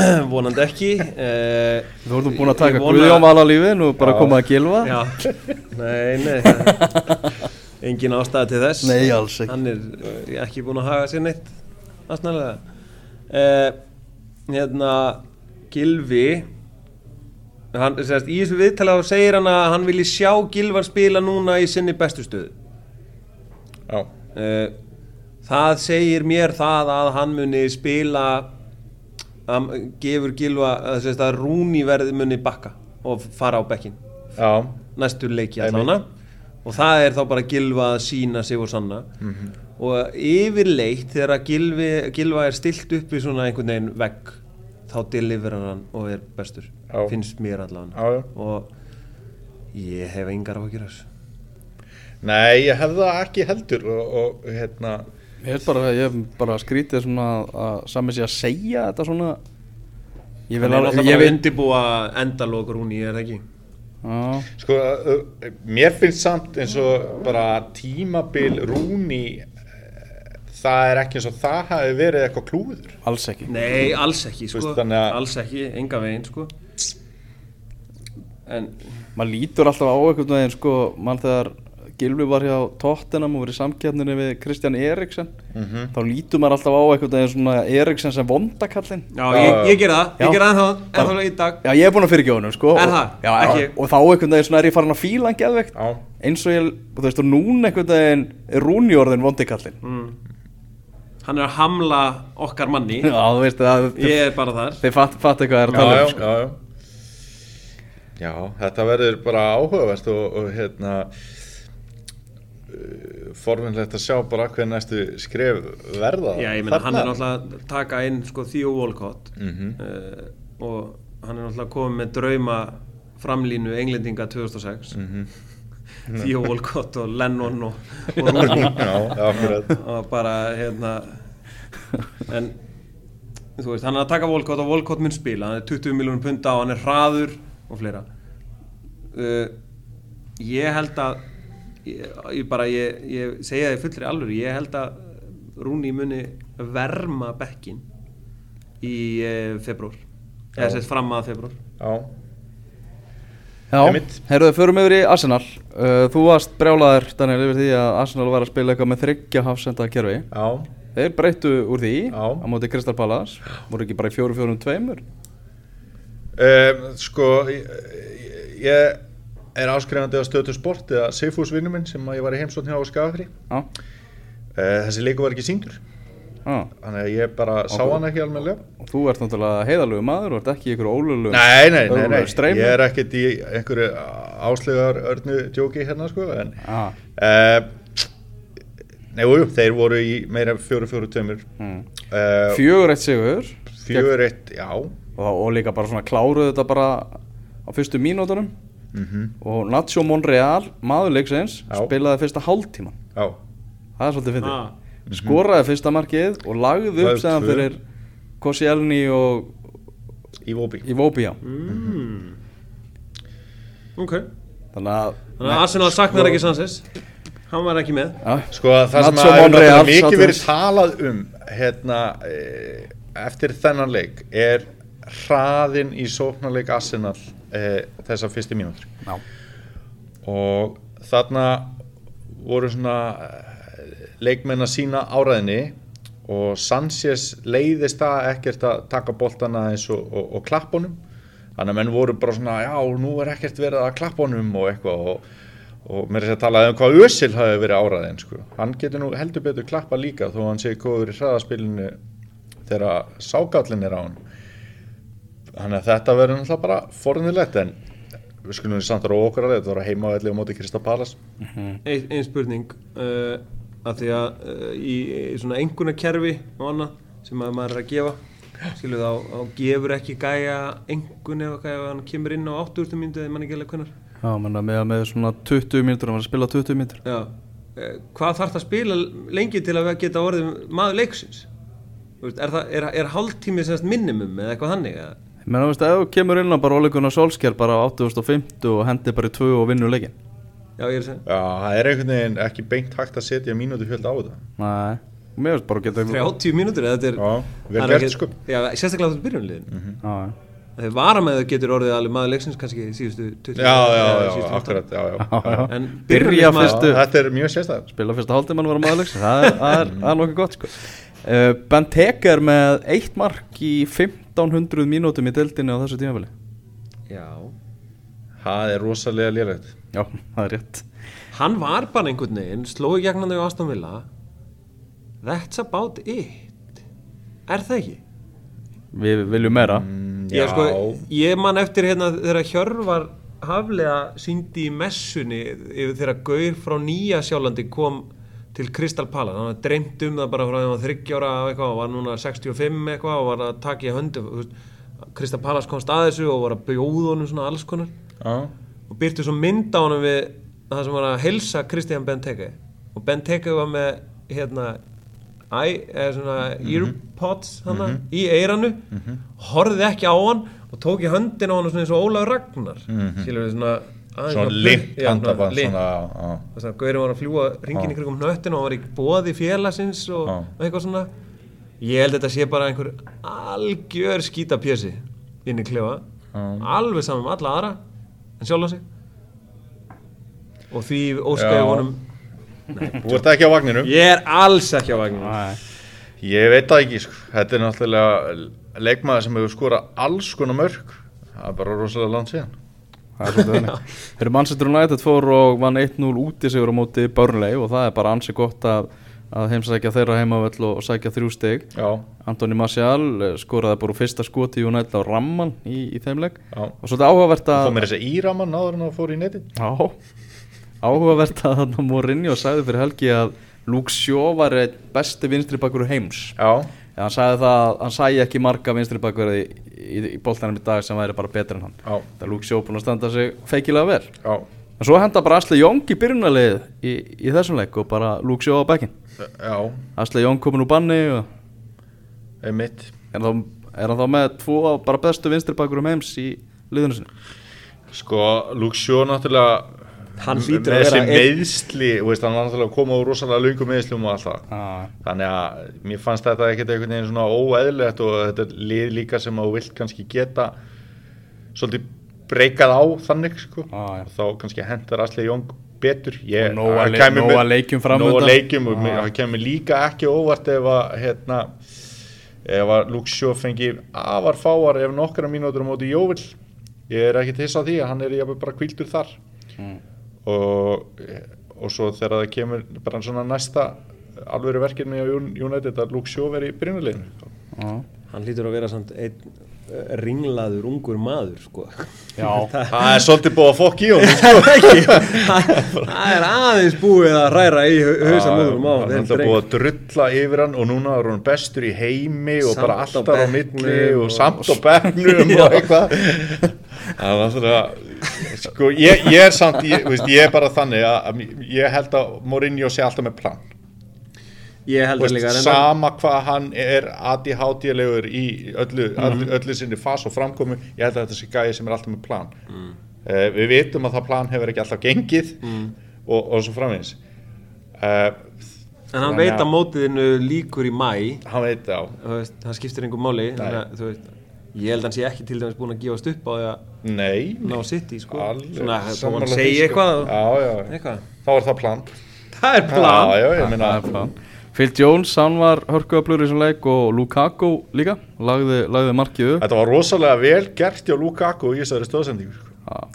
vonandi ekki uh, Þú ert búin að taka Guðjón vala lífin og bara Já. koma að Gilva já, nei, nei engin ástæða til þess. Nei, alls ekki. hann er uh, ekki búin að haga sér neitt aðsnæðlega uh, hérna Gilvi hann, sérst, í þessu viðtala þá segir hann að hann vilji sjá Gilvan spila núna í sinni bestu stöðu. Já, uh, það segir mér það að hann muni spila að gefur Gilva að, Rúni verði muni bakka og fara á bekkin Já, næstu leiki allána og það er þá bara Gilva að sína sig og sanna. Og yfirleitt þegar Gilvi, Gilva er stilt upp í svona einhvern veginn vegg þá deliverar hann og er bestur Já. finnst mér já og ég hef engar af þessu. Nei, ég hef það ekki heldur og, og hérna Ég hef bara, bara skrítið svona að sami sé að segja þetta svona Ég vil er alveg, ég vil undibúa endalok Rúni, er það ekki? Já, Sko, mér finnst samt eins og bara tímabil Rúni það er ekki eins og það hafi verið eitthvað klúður alls ekki Nei, alls ekki sko. þannig að- alls ekki, enga veginn sko. en maður lítur alltaf á einhvern veginn sko, mann þegar Gilvi var hjá Tottenham og verið í samkjarninni við Kristján Eriksen Mhm. þá lítur maður alltaf á einhvern veginn svona Eriksen sem vondakallinn já, ég, ég ger það, ég ger það ennþá, ennþá í dag Já, ég er búinn að fyrirgefa honum sko Er og- það? Já, Ekki. og þá einhvern veginn svona er ég farin að fíla hann geðveikt Já, eins og ég, þú veist, og núna einhvern veginn er Rúni orðin vondikallinn mm. hann er að hamla okkar manni Já, þú veist, það, ég er bara þar þið fatt, fatt eitthvað er að já, tala já, um sko. já, já. Já, þetta verður bara áhugavert og, og hérna forvinnlegt að sjá bara hver næstu skref verða Já, ég meina, hann er náttúrulega að taka inn sko Theo Walcott. Mhm. uh, og hann er náttúrulega komið með drauma framlínu englendinga 2006 Mhm. Theo Walcott og Lennon og, og akkurat. Og bara hérna en þú veist, hann er að taka Volkot og Volkot mun spila, hann er 20 miljónum punta og hann er hraður og fleira. Uh, ég held að ég, ég bara, ég, ég segja þið fullri alvöru, ég held að Rúni muni verma bekkin í uh, februar eða sett fram að februar Já, Já, heyrðu, förum yfir í Arsenal. Uh, Þú varst brjálaður, Daniel, yfir því að Arsenal var að spila eitthvað með þryggja hafsenda kerfi já, Þeir breyttu úr því Já. á móti Kristal Palace. Voru ekki bara í fjóru fjórum tveimur? Um, Sko, ég, ég er áskrifandi á stötu sport eða Seifús vinnu minn sem ég var í heimsókn hjá á Skafri Já, uh, Þessi leiku var ekki síndur já. Þannig að ég bara sá hann ekki almennilega. Og þú ert náttúrulega heiðalögu maður og ert ekki í ykkur ólölu Nei, nei, nei, nei, ég er ekkert í einhverju áslegar örnu djóki hérna sko en Já, uh, Nei, jú, þeir voru í meira fjóru fjóru tömur mm. uh, Fjögur eitt sigur. Fjögur eitt, já. Og, og líka bara svona kláruðu þetta bara á fyrstu mínútonum mm og Nacho Monreal, maður leiksins Já. spilaði fyrsta hálftíman Já, það er svolítið fyndið. Ah. skoraði fyrsta markið og lagði upp segðan fyrir Koscielny og í Vóbi Iwobi já. mm. ok. Þannig að þannig að Arsenal saknar ekki Sanchez. Hann var ekki með. Já, Sko það sem að er mikið verið talað um hérna eh, eftir þennan leik er hraðin í sóknarleik Arsenal eh, þessar fyrstu mínútur. Já, og þarna voru svona eh, leikmenn að sína áræðinni og Sanchez leiðist það ekkert að taka boltana eins og, og, og klappunum þannig að menn voru bara svona já, nú er ekkert verið að klappunum og eitthvað. Og, og mér er að tala um hvað Ösil hafi verið áræðin sko. hann getur nú heldur betur klappa líka þó hann sé góður í hraðaspilinu þegar ságallin er á hann þannig að þetta verður náttúrulega bara forðunilegt en við skulum samt að róa okkur að þetta voru heima á elli á móti Krista Palas ein, ein spurning uh, að því að uh, í, í svona einhverna kerfi og annað sem að maður er að gefa skilu þá, þá gefur ekki gæja einhvern ef að hann kemur inn á 80. myndu eða mann ekki alveg hvernar já menna, með, með svona 20 mínútur hann var að spila 20 mínútur. Já, uh, hvað þarf það að spila lengi til að geta orðið maður leiksins? Þú veist, er, það, er, er hálftími minimum eða eitthvað þannig eða? ég menna, veist, ef þú kemur inn á bara óleikuna Solskjær bara á 8050 og hendi bara í 2 og vinnur leikin Já, ég er að segja Já, það er einhvern veginn ekki beint hægt að setja mínútu fjöld á þetta nei, og mér veist bara að geta 30 mínútur eða þetta er Já, vel er gert, ekki- sko. Já, sérstaklega þú byrjunliðin mm. já, já. Þegar varamæður getur orðið alveg maður leiksins kannski síðustu 20 Já, já, já, 15. akkurat, já, já, Já, já. En Byrja fyrstu- Já, Þetta er mjög sérstæð spila fyrsta hálftíman var að maður leiksins það er, er, er nokkuð gott sko. uh, Benteke er með eitt mark í 1500 mínútum í deildinni á þessu tímafili Já. Það er rosalega lélegt. Já, það er rétt. Hann var bara einhvern veginn, slói gegnandi á Aston Villa. That's about it. Er það ekki? Við viljum meira. Já, Já. sko, ég man eftir hérna þegar Hjörvar haflega síndi í messunni yfir þegar Gaur frá Nýja Sjálandi kom til Crystal Palace, hann var dreymt um það bara frá því að hann var 30 ára eitthvað og var núna 65 eitthvað og var að taka í höndu Crystal Palace komst að þessu og var að bjóða honum svona alls konar. Já, og byrtu svo mynd á honum við það sem var að helsa Christian Benteke. Og Benteke var með hérna eða svona earpods hana, í eiranu horfði ekki á hann og tók í höndin á hann svona eins og Ólaf Ragnar. Skilur við svona svona Já, handaband svona, já, þess að Gaurið var að fljúa ringin í krigum hnöttin og hann var í bóði félagsins og eitthvað svona. Ég held að þetta sé bara einhver algjör skítapjösi inn í klefa. Alveg saman með alla aðra en sjálfa sig. Og því óskaði Já. honum Þú ert ekki á vagninu ég er alls ekki á vagnum Æ, Ég veit það ekki, sko. þetta er náttúrulega leikmaður sem hefur skorað alls konar mörg Það er bara rosalega langt síðan Það er þannig. Þegar Manchester United fór og vann 1-0 úti sigur á móti Burnley og það er bara ansi gott að, að heimsækja þeirra heimavöll og sækja þrjú stig. Já, Antoni Martial eh, skoraði bara fyrsta skoti í United á Ramman í, í þeim leik. Já. Og svolítið áhugavert Fór að mér þess að íraman náður en að fór í neti Já, áhugavert að þarna Mourinho sagði fyrir helgi að Luke Shaw var besti vinstri bakur heims. Já, en hann sagði það að hann sæi ekki marga vinstri bakur í, í, í boltanum í dag sem væri bara betur en hann. Já, Það er Luke Shaw búin að standa sig feikilega vel. Já. En svo henda bara Asli Young í byrjunarlið í, í þessum leik og bara Luke Shaw á bekkin Já, Asli Young komin úr banni og einmitt. Er, þá, er hann þá með tvo bara bestu vinstri bakur heims í liðinu sinni Sko, Luke Shaw náttúrulega Hann hlýtur að með vera þessi einn- meðsli, veist, hann var náttúrulega að koma úr rosalega löngum meðslum og allt það ah. Þannig að mér fannst þetta ekkert einhvern veginn svona óeðlilegt og þetta er lið líka sem að þú vilt kannski geta svolítið breykað á þannig sko. Ah, og þá kannski hendar Asli Jóng betur ég, Og nóga það le- kæmi nóga leikjum framundan. nóga leikjum og Ah. það kemur líka ekki óvart ef að hérna, ef að Shaw fengi afar fáar ef nokkra mínútur á móti Jóvill ég er ekki þess að því að hann er bara kvildur þar Mm. Og, og svo þegar það kemur bara svona næsta alvöru verkefni á Un- United að Luke Shaw veri í byrjunuleginu ah. hann hlýtur að vera samt einn eh, ringlaður ungur maður sko. Já, það er svolítið búið að fokk í honum. Það er ekki. Það er aðeins búið að ræra í hausamóðurum á hann er búið að drulla yfir hann og núna er hann bestur í heimi og Samt bara alltaf á milli og, og- samt á bekknum og eitthvað það er alltaf sko ég, ég er samt ég, veist, ég er bara þannig að, að ég held að Mourinho sé alltaf með plan ég held að líka reyndar- sama hvað hann er ADHD-legur í öllu, Mhm. öllu, öllu sinni fas og framkomu ég held að þetta sé gæði sem er alltaf með plan Mm. uh, við vitum að það plan hefur ekki alltaf gengið Mm. og, og svo framvegis uh, en hann veit að- mótiðinu líkur í mæ hann veit á þú veist, það skiptir einhver máli ég held að hann sé ekki til dæmis búin að gefast upp á því að nei, ná sitt í sko. svona, sammála hann segi eitthvað já, já, eitthvað. Þá er það plan. Það er plan. Já, já, ég það meina er plan. Phil Jones, hann var hörkuðablur í þessum leik og Lukaku líka lagði, lagði markið upp. Þetta var rosalega vel gert hjá Lukaku í þessari stóðsendingu sko.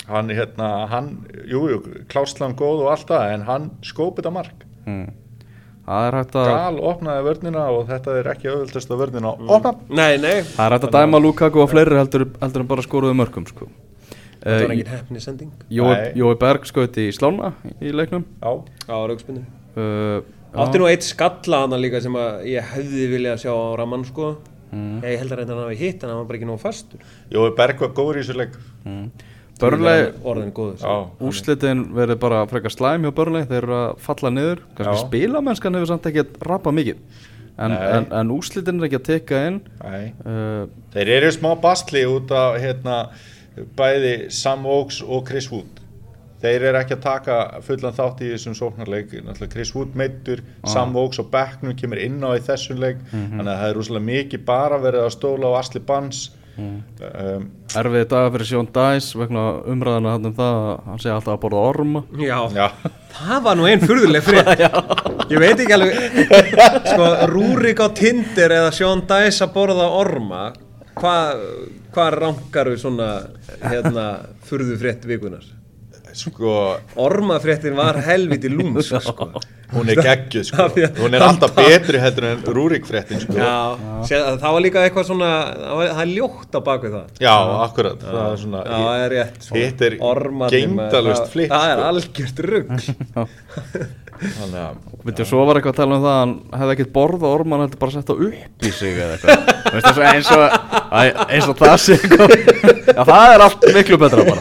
Hann, hérna, hann, jú, jú, kláslan góð og allt það, en hann skóp þetta mark. Mm. Það er hægt að Gal opnaði vörnina og þetta er ekki auðvöldasta vörnina Mm. að opna. Nei, nei, Það er hægt að dæma Lukaku á fleiri heldur, heldur en bara skoruðu mörgum sko. það var uh, engin hefni sending Jói, Berg skauti í slána í leiknum. Já, á raugspinnu uh, átti nú eitt skalla hana líka sem að ég hefði viljað sjá á Raman sko. Mm. ég held að reynda hann hafi hitt en hann var bara ekki nógu fastur. Jói Berg var góður í þessu leik. Mm. Úslitin verður bara frekar slæm hjá Börnlei Þeir eru að falla niður. Kannski Já. spilamennskan hefur samt ekki rappað mikið. En, en, en úslitin er ekki að teka inn. Nei. uh, Þeir eru smá basli út af hérna, bæði Sam Oaks og Chris Wood. Þeir eru ekki að taka fullan þátt í þessum sóknarleik. Náttúrulega Chris Wood meittur, Sam Oaks og Becknum kemur inn á í þessum leik. Þannig að það er rosalega mikið bara verið að stóla á Asli Bans um, Erfiði dagar fyrir Sjón Dæs Vegna umræðana hann um það að Hann segi alltaf að borða orma já, Já, það var nú einn furðuleg frið. Ég veit ekki alveg sko, Rúrik á Tinder eða Sean Dice að borða orma hvað hva rankar við svona hérna furðu frétt vikunar sko ormafréttin var helviti lúmsk sko. hún er geggjuð sko. Hún er alltaf betri heldur en Rúrik fréttin sko. Já, sé, það var líka eitthvað svona það, var, það er ljótt á bakvið það Já, akkurat það er svona Já, það er rétt sko. Hitt er maður, gegndarlaust það- er sko. algjört rugg þannig að Veitu, svo var eitthvað að tala um það að hann hefði ekkert borða orman heldur bara sett á upp í sig eða eitthvað svo eins og eins og það sé eitthvað Já, það er allt miklu betra bara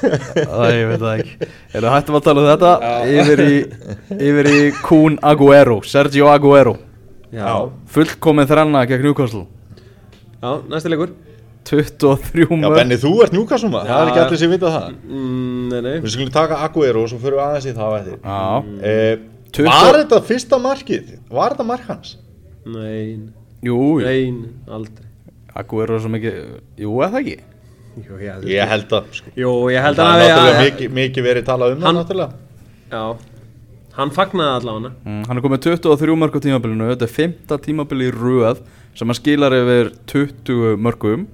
Það ég veit það ekki. Er það hættum að tala um þetta? Yfir í, yfir í Kun Aguero Sergio Aguero. Já, Fullkomin þrenna gegn Newcastle. Já, næsta leikur. 23 Já, mörg Benni, þú ert njúkasum það er ekki allir sem vita það. Mm, Nei, nei. Við skulum taka Aguero og svo fyrir við aðeins í það eftir. Já, Tuttu- Var þetta fyrsta markið? Var þetta mark hans? Nei, jú, jú. nei, aldrei. Aguero er svo mikið Jú, eða ekki Jú, ég held, Ég held að sko. Jú, ég held Það að er hafi- náttúrulega að- mikið, mikið verið talað um það Hann- náttúrulega. Já, hann fagnaði allavega. Mm, hann er komið 23 mörg á tímabilinu. Þetta er 5. tímabili í röð sem hann skilar yfir 20 mörgum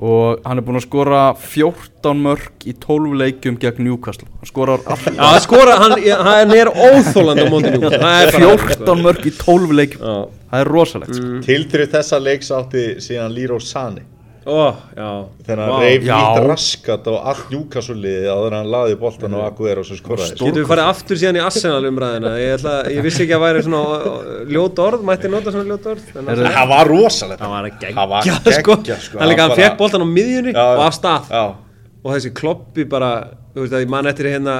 og hann er búinn að skora 14 mörg í 12 leikjum gegn Newcastle. Hann skorar alltaf Já, skora, hann, hann er óþólandi á móti njú 14 mörg í 12 leikjum. Já, það er rosalegt sko. Mm. Tiltrið þessa leiks átti síðan Líró Sani Þegar hann Vá. reyf lít raskat á allt njúkasuliði áður en hann laði boltan á Aguero sem skoraði. Getum við farið aftur síðan í Arsenal umræðina ég, ég vissi ekki að væri svona ljót orð, mætti nota svona ljót orð? En Það var rosalegt. Það var að Það var gegja sko. sko. hann fekk boltan á miðjunni Já, og af stað. Já, og þessi kloppi bara þú veist að ég man eftir hérna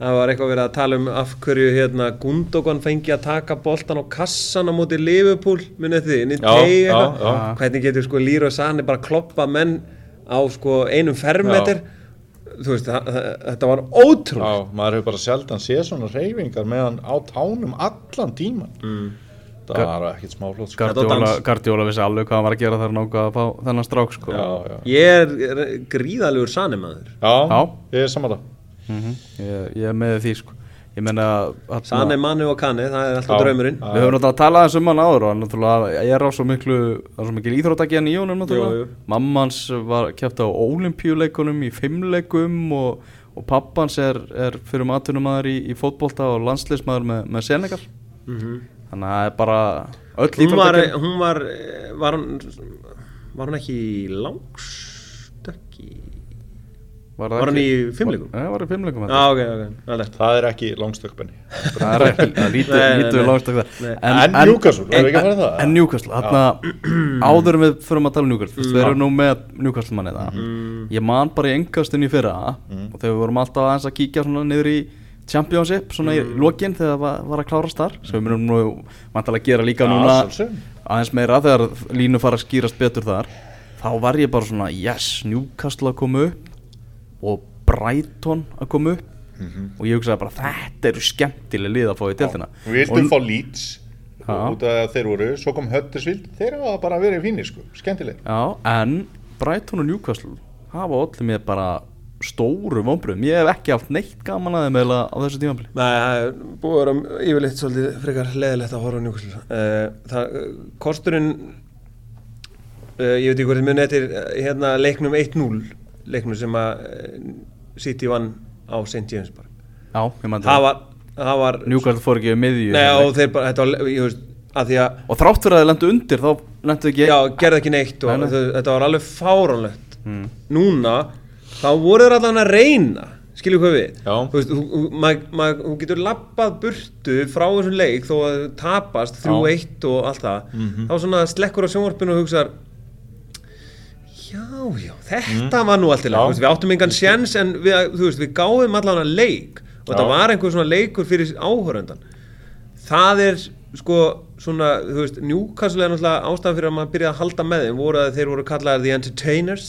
það var eitthvað verið að tala um af hverju hérna Gundogan fengi að taka boltan á kassan á móti Liverpool munið þið, inn í tegi já, eitthvað já. hvernig getur sko Lýra og Sani bara kloppa menn á sko einum fermeter þú veist, það, það, þetta var ótrúlega já, maður hefur bara sjaldan séð svona reyfingar með hann á tánum allan tíman Mm. Það var ekkert smáflót sko. Guardiola vissi alveg hvað hann var að gera þar náttúrulega að fá þennan strák sko. Já, já, ég er gríðalegur Sani maður já, Já. ég er samanlega Mhm. ég, ég er með því sko. ég Sani, Manu og Kani, það er alltaf Já. draumurinn. Við höfum náttúrulega talað eins um hann áður og hann náttúrulega er á svo miklu, það er svo mikil íþróttagen í honum náttúrulega. Jú, jú. Mammans var kæft á olimpíuleikunum í fimmleikum og, og pappans er, er fyrir maturnumadur í, í fótbolta og landsliðsmaður með, með Senegal. Þannig að það er bara öll Mhm. hún var, íþróttagen. hún var var hún var hún ekki í langstökki Var, var hann í fimmleikum? Nei, var í fimmleikum. Já, ok, ok, það er er ekki langstökkbenni Það er ekki, það langstak það. Nei. En Newcastle, erum við ekki að fara í það? En Newcastle, þarna áður en við förum að tala um Newcastle, Mm. við erum nú með Newcastle manni það. Ég man bara í engastinn í fyrra Mm. og þegar við vorum alltaf aðeins að kíkja svona niður í Championship, svona Mm. í lokin þegar það var, var að klárast þar, sem við munum nú vantalega að gera líka núna aðeins meira þegar línu fara að skýrast betur þar þá var ég bara svona, yes, Newcastle að koma upp og Brighton að koma upp. Og ég hugsaði bara, þetta eru skemmtileg lið að fá í deltina Við vildum fá Leeds út af að þeir voru, svo kom Huddersfield þeir hafa bara verið fínir sko, skemmtileg. Já, en Brighton og Newcastle hafa allir með bara stóru vonbröðum, ég hef ekki haft neitt gaman að þeim eða á þessu tímafili Nei, það er búið að vera yfirleitt svolítið frekar leðilegt að horfa á uh, Það, uh, kosturinn uh, ég veit ekki hvað þið muni eftir uh, hérna leiknum 1-0 leiknum sem að uh, City vann á St. James Park Já, ég mandi Það var, það var Newcastle fór ekki við miðju í Nei, og þeir bara, þetta var, ég veist, að því að og þrátt fyrir að þið lendu undir þá lendu ekki Já, gerði ekki neitt og Nei, nei. þau, þetta var alveg fáránlegt Mm. Núna, þá voru þeir allan að reyna Skilju hvað við Já. Þú veist, þú- maður getur lappað burtu frá þessum leik þó að tapast 3-1 og allt það Mhm. þá svona slekkur á sjónvarpinu og hugsar Já, já, þetta var nú allt í leik Við áttum engan sjens en við, þú veist, við gáðum allan að leik. Og þetta var einhver svona leikur fyrir áhöröndan það er sko svona, þú veist, Newcastle er náttúrulega ástæðan fyrir að maður byrjaði að halda með þeim. Voru að þeir voru kallaðir The Entertainers.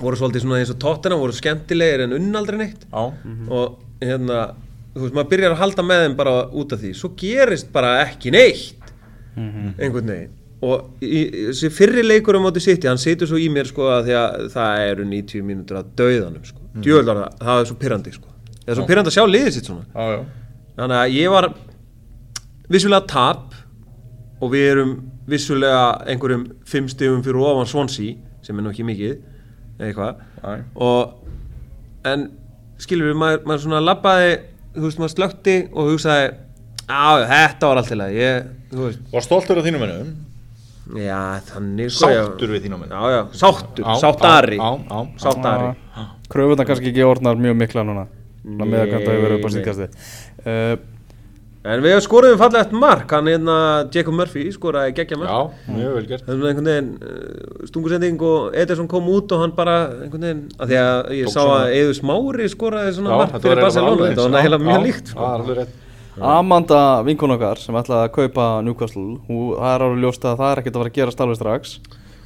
Voru svolítið svona eins og tóttina voru skemmtilegir en unnaldri neitt. Já, og hérna þú veist, maður byrjar að halda með þeim bara út af því. Svo gerist bara ekki neitt. Einhvern veginn og í, í, þessi fyrri leikur á móti City hann situr svo í mér sko að að það eru 90 mínútur að dauðanum sko. Mm. djöðlar það, það er svo pyrrandi sko. Það er svo pyrrandi að sjá liðið sitt svona. Já, já. Þannig að ég var vissulega tap og við erum vissulega einhverjum fimm stigum fyrir ofan Swansea sem er nú ekki mikið og en skilur við maður, maður svona labbaði þú veist, maður slökti og hugsaði Já, þetta var allt til að ég, þú Var stoltur af þínum mennum Já, þannig sko. Sáttur við þínum Já, já, sáttur, sáttari. Sáttari. Kröfundan kannski ekki orðnar mjög mikla núna. Nei, með að hvað það hefur verið upp á síðkasti uh, En við skoruðum fallið eftir mark. Hann hérna, Jacob Murphy, skoraði geggja mark. Já, mjög vel gert. Það er einhvern veginn uh, stungusending og Ederson kom út og hann bara einhvern veginn að því að ég Tók sá svona- að Eður Smári skoraði svona Já, mark þetta fyrir var Barcelona. alveg þetta var heila mjög líkt Já, sko. alveg rétt Amanda vinkun okkar sem ætlaði að kaupa Newcastle hún, er árið ljóst að það er ekkert að fara að gera alveg strax.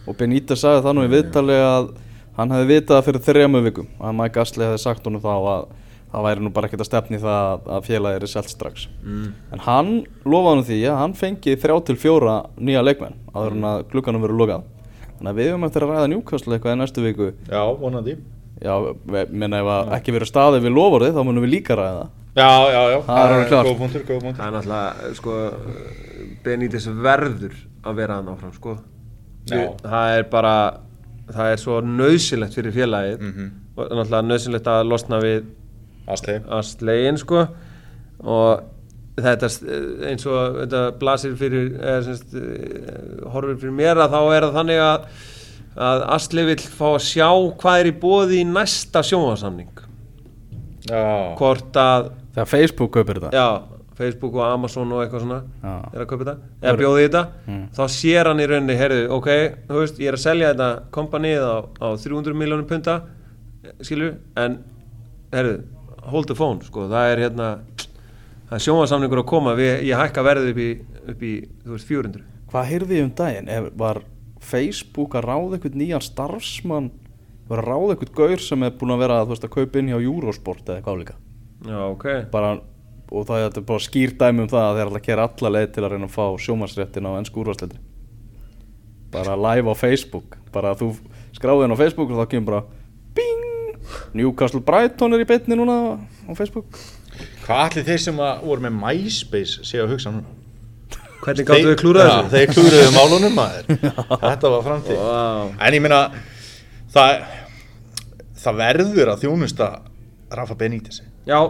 Og Benítez sagði það nú í viðtali að hann hefði vitað fyrir þrejum vikum að Mike Astley hefði sagt honum þá að það væri nú bara ekkert að stefni það að- að félagi er selt strax. Mm. en hann lofaði hann því að hann fengi þrjá til fjóra nýja leikmenn áður en að glugganum verið lokað. Þannig að við höfum eftir að ræða Newcastle eitthvað í næstu viku. Já, vonandi. Já, minna ef ekki verið staðið við lofurðið þá munum við líka ræða Já, já, já. Það er. Góð punktur, góð punktur Það er náttúrulega sko Benítez verður að vera hann áfram sko. Já. Það er bara það er svo nöðsilegt fyrir félagið. Mhm. og náttúrulega nöðsilegt að losna við Asli að slegin sko. Og þetta eins og þetta blasir fyrir eða, semst, eh, horfir fyrir mér að þá er það þannig að að Asli vill fá að sjá hvað er í bóði í næsta sjónvarsamning Já. Hvort að þegar Facebook kaupir þetta? Já, Facebook og Amazon og eitthvað svona Já. er að kaupa þetta, eða bjóði þetta. Þá sér hann í rauninni, heyrðu, ok þú veist, ég er að selja þetta kompanið á, á 300 miljónum punta skilju, en heyrðu, hold the phone, sko, það er hérna það er sjónvarsamningur að koma við, ég hækka verðið upp í, upp í þú veist, 400 Hvað heyrði ég um daginn? Ef, var Facebook að ráða eitthvað nýjan starfsmann? Var að ráða eitthvað gaur sem er búin að vera þú veist, að kaupa inn hjá Eurosport eða eitthvað líka já, ok, bara, og það er þetta bara skýr dæmi um það að þeir ætla að gera alla leið til að reyna að fá sjómansréttin á ennsku úrvarsleitri bara live á Facebook. Bara þú skráði henn á Facebook og þá kemur bara bing! Newcastle Brighton er í beinni núna á Facebook. Hvað allir þeir sem að voru með MySpace sé að hugsa núna? hvernig gáttu við klúrað Já, þessu? þeir klúruðu málunum maður. Þetta var framtíð. Vá. En ég meina það, það verður að þjónusta Rafa Benítez já,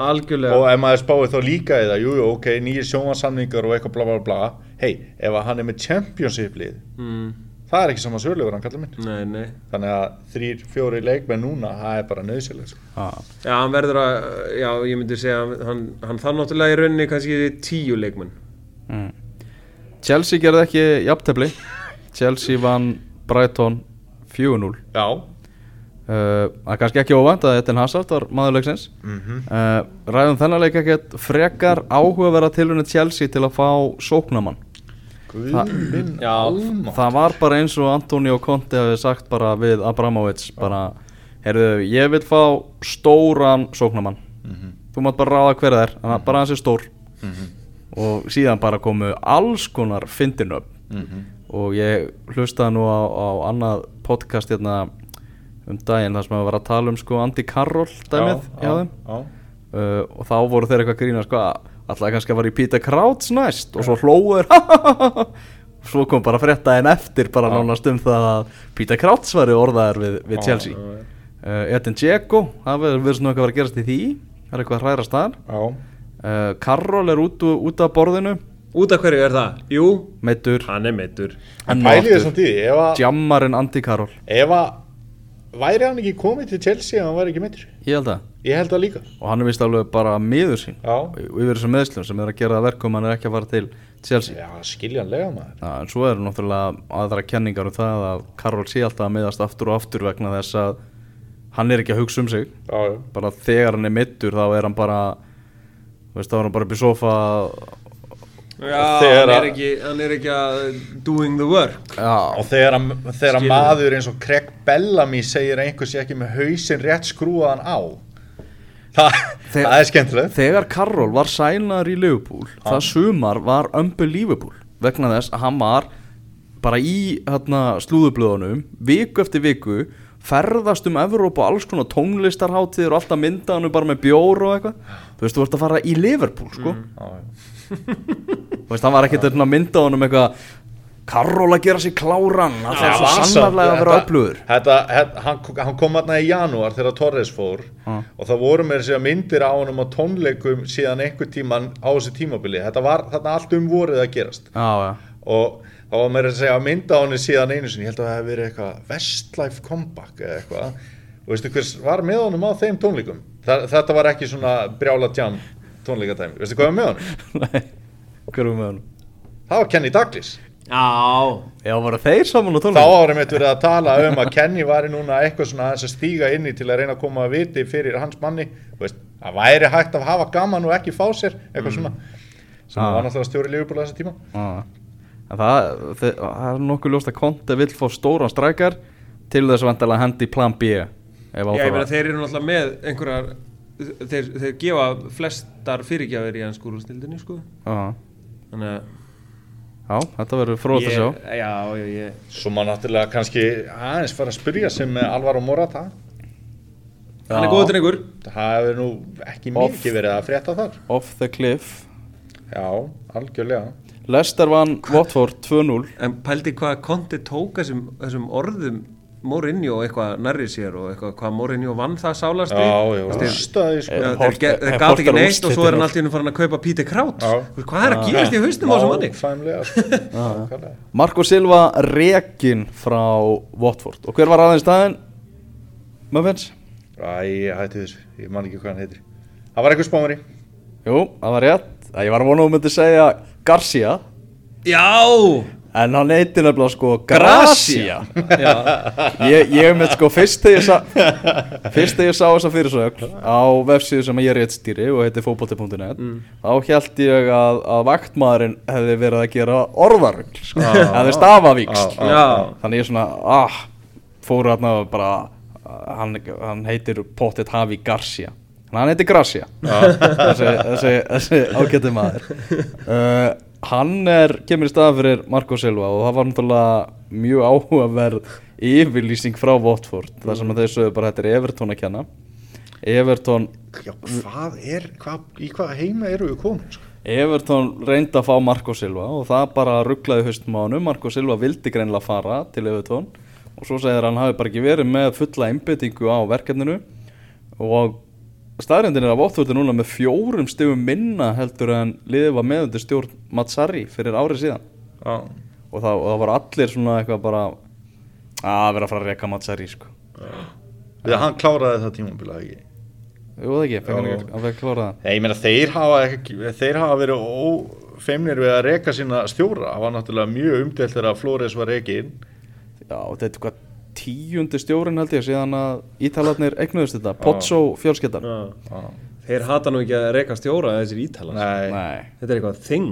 algjörlega. Og ef maður spáir þá líka í það jú, jú, ok, nýjir sjónvarsamningar og eitthvað bla bla bla. Hei, ef að hann er með championship lið mm, það er ekki saman sögulegur hann kallar minn nei, nei. Þannig að þrýr, fjóri leikmenn núna það er bara nöðsilegt sko. ah. Já, hann verður að, já, ég myndi segja hann, hann þarf náttúrulega í rauninni kannski tíu leikmenn. Mm. Chelsea gerði ekki jafntefli. Chelsea vann Brighton 4-0 já, það er kannski ekki óvænt að Eden Hazard var maðurleiksins Mhm. uh, ræðum þennan leik ekkert frekar áhugaverða tilhörni Chelsea til að fá sóknamann guðminn Já, það var bara eins og Antonio Conte hafi sagt bara við Abramovic bara, heyrðu, ég vil fá stóran sóknamann Mhm. þú mátt bara ráða hver það er, hann bara hans er stór og síðan bara komu alls konar fyndinöfn. Mhm. og ég hlustaði nú á, á annað podcast hérna um daginn þar sem að var að tala um sko Andy Carroll dæmið hjá þeim. já, uh, og þá voru þeir eitthvað að grína sko alltaf kannski að var í Peter Crouch næst? Og svo hlóður svo kom bara fréttaðin eftir bara nánast um það að Peter Crouch var orðaðar við, við Chelsea. uh, Eden Dzeko, það verður svona eitthvað að vera að gerast í því. Það er eitthvað að hræra staðar já. uh, Carroll er út, út af borðinu. Út af hverju er það? Jú, meittur hann er meittur Jammarinn Andy Carroll. Ef að væri hann ekki komið til Chelsea ef hann væri ekki meittur ég held að ég held það líka. Og hann er vist alveg bara miður sín. Já, yfir þessum meðslum sem er að gera verkum hann er ekki að fara til Chelsea. Já skiljanlega maður. Já, en svo eru náttúrulega aðra kenningar um það að Karol sé alltaf að miðast aftur og aftur vegna þess að hann er ekki að hugsa um sig. Já, já. bara þegar hann er mittur þá er hann bara veist þá er hann bara upp í sofa Já, hann er, ekki, hann er ekki að doing the work. Já, og þegar, að- þegar maður eins og Craig Bellamy segir að einhver sé ekki með hausinn rétt skrúaðan á. Það, Þegar- það er skemmtilegt. þegar Karol var sænar í Liverpool það sumar var unbelievable vegna þess að hann var bara í hérna, slúðublöðunum viku eftir viku ferðast um Evróp og alls konar tónlistarháttíðir og alltaf mynda hann bara með bjór og eitthvað. Þú veist, þú ert að fara í Liverpool sko. Já, já. Þú veist, hann var ekkert að mynda honum eitthvað Karol að gera sér kláran Það er svo sannarlega að vera öflugur. hann, hann kom aðna í janúar þegar Torres fór og það voru með þessi myndir á honum á tónleikum síðan einhver tíman á þessu tímabili. Þetta var þarna allt um vorið að gerast. Já, já. Og þá var að segja að mynda á henni síðan einu sinni, ég held að það hefði verið eitthvað Westlife Comeback eða eitthvað. Og veistu hvers var með honum á þeim tónleikum? Þa, þetta var ekki svona brjála jam tónleikadæmi, veistu hvað var með honum hver er með honum? það var Kenny Douglas Já, Já, voru þeir saman á þá tónleikum? árum við verið að tala um að Kenny væri núna eitthvað svona aðeins að stíga inn í til að reyna að koma að viti fyrir hans manni Þú veist, að væri hægt að hafa gaman og ekki fá sér eitthvað svona sem Ah. var náttúrulega stjóri lífubúla þessa tíma Já. En það, það, það er nokkuð ljóst að Conte vill fá stóran strækjar til þess að hendi í plan B ef Já, ég það meina var. þeir eru náttúrulega með einhverjar þeir, þeir gefa flestar fyrirgjafir í ennsku úrstildinni sko Já, þannig að já, þetta verður fróð að sjá. Já, já, ég svo maður náttúrulega kannski aðeins fara að spyrja sem með Alvaro Morata. Hann er góður drengur. Það hefur nú ekki Off. mikið verið að frétta þar. Off the cliff. Já, algjörlega. Leicester vann Watford 2-0 en pældi hvað Conti tók þessum, þessum orðum Mourinho eitthvað nærri sér og eitthvað hvað Mourinho vann það sálast sko. Eh, þeir eh, gátt ekki neitt og svo er hann alltaf inn farin að kaupa Kraut. Já. hvað er að gerast í haustum á þessum manni? Sko. Marco Silva rekin frá Watford. Og hver var aðeins staðin? Muffins? Æ, hætti þessu, ég man ekki hvað hann heitir. Það var eitthvað spámari. Jú, það var rétt. Ég var að vona að myndi segja Garcia. Já, En hann heitir nefnilega sko Gracia. Ég, ég með sko fyrst þegar ég sá Fyrst þegar ég sá þessa fyrirsögn Á vefsíðu sem ég réttstýri Og heitir fótbolti.net Þá held ég að, að vaktmaðurinn Hefði verið að gera orðarugl sko. Hefði já. Þannig ég svona ah, Fóru hérna og bara hann, hann heitir Pottet Havi Garcia. Þannig hann heitir Gracia. Þessi, þessi, þessi ágætti maður. Uh, Hann er kemur í staðan fyrir Marco Silva og það var náttúrulega mjög áhugaverð yfirlýsing frá Watford þar sem að þeir sögðu bara þetta er Everton að kenna. Everton Já, hvað er, hvað, í hvað heima eru við komin sko? Everton reyndi að fá Marco Silva og það bara rugglaði haustum á hann Marco Silva vildi greinlega fara til Everton og svo segir hann hafi bara ekki verið með fulla einbyttingu á verkefninu. Og staðrindin er að Watford er núna með fjórum stegum minna heldur en liðið var með undir stjórn Matsari fyrir árið síðan. Já, og það, og það var allir svona eitthvað bara að vera að fara að reka Matsari sko. Þegar hann kláraði það tímabila ekki? Jú það ekki, hann fekk klára það Nei, ég meina þeir hafa, ekki, þeir hafa verið ófeimnir við að reka sína stjóra. Það var náttúrulega mjög umdelt þegar Flores var rekin Já, þetta er hvað tíundi stjórinn held ég síðan að ítalarnir eignuðust þetta, Pozzo fjölskyttan þeir hata nú ekki að reyka stjóra þessir Nei, þetta er eitthvað þing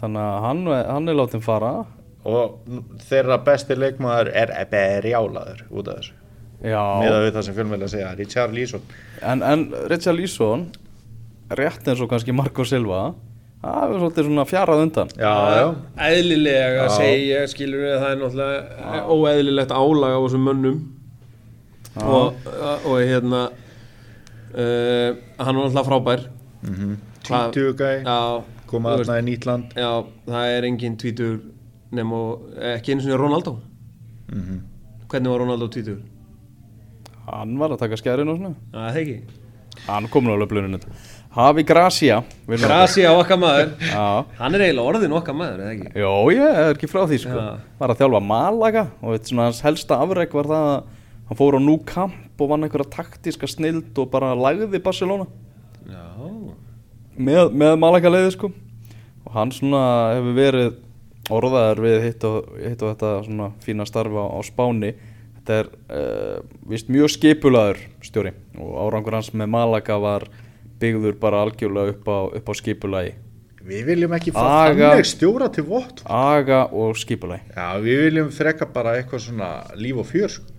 þannig að hann, hann er látið fara. Og þeirra besti leikmaður er berjálaður út af þessu. Já, með að við það sem fjölmjöla segja, Richard Leeson. En, en Richard Leeson rétt eins og kannski Marco Silva það er svolítið svona fjarað undan. Já, já, eðlilega Já. segja skilur við að það er náttúrulega óeðlilegt álag á þessum mönnum. Og, og hérna uh, hann var náttúrulega frábær. Hvað- Títugæ já, koma aðna í nýtt land. Já, það er engin tvítur nema ekki einu sinni Ronaldo. Mhm. hvernig var Ronaldo tvítur? Hann var að taka skærin og svona. Já, það ekki? Hann kom nú alveg bluninu Hafi Gracia Grasi á okkar maður. Hann er eiginlega orðin okkar maður, eða ekki? Jó, ég er ekki frá því sko. Já. Var að þjálfa Malaga og eitt svona hans helsta afreg var það að hann fór á nú kamp og vann einhverja taktíska snild og bara lagði Barcelona. Já, með, með Malaga leiði sko. Og hann svona hefur verið orðaður við hitt og, hitt og þetta svona fína starfa á Spáni. Þetta er uh, vist mjög skipulaður stjóri og árangur hans með Malaga var byggður bara algjörlega upp á, upp á skipulagi Við viljum ekki fá Aga- þannig stjóra til vott aga og skipulagi Já, við viljum freka bara eitthvað svona líf og fjör sko.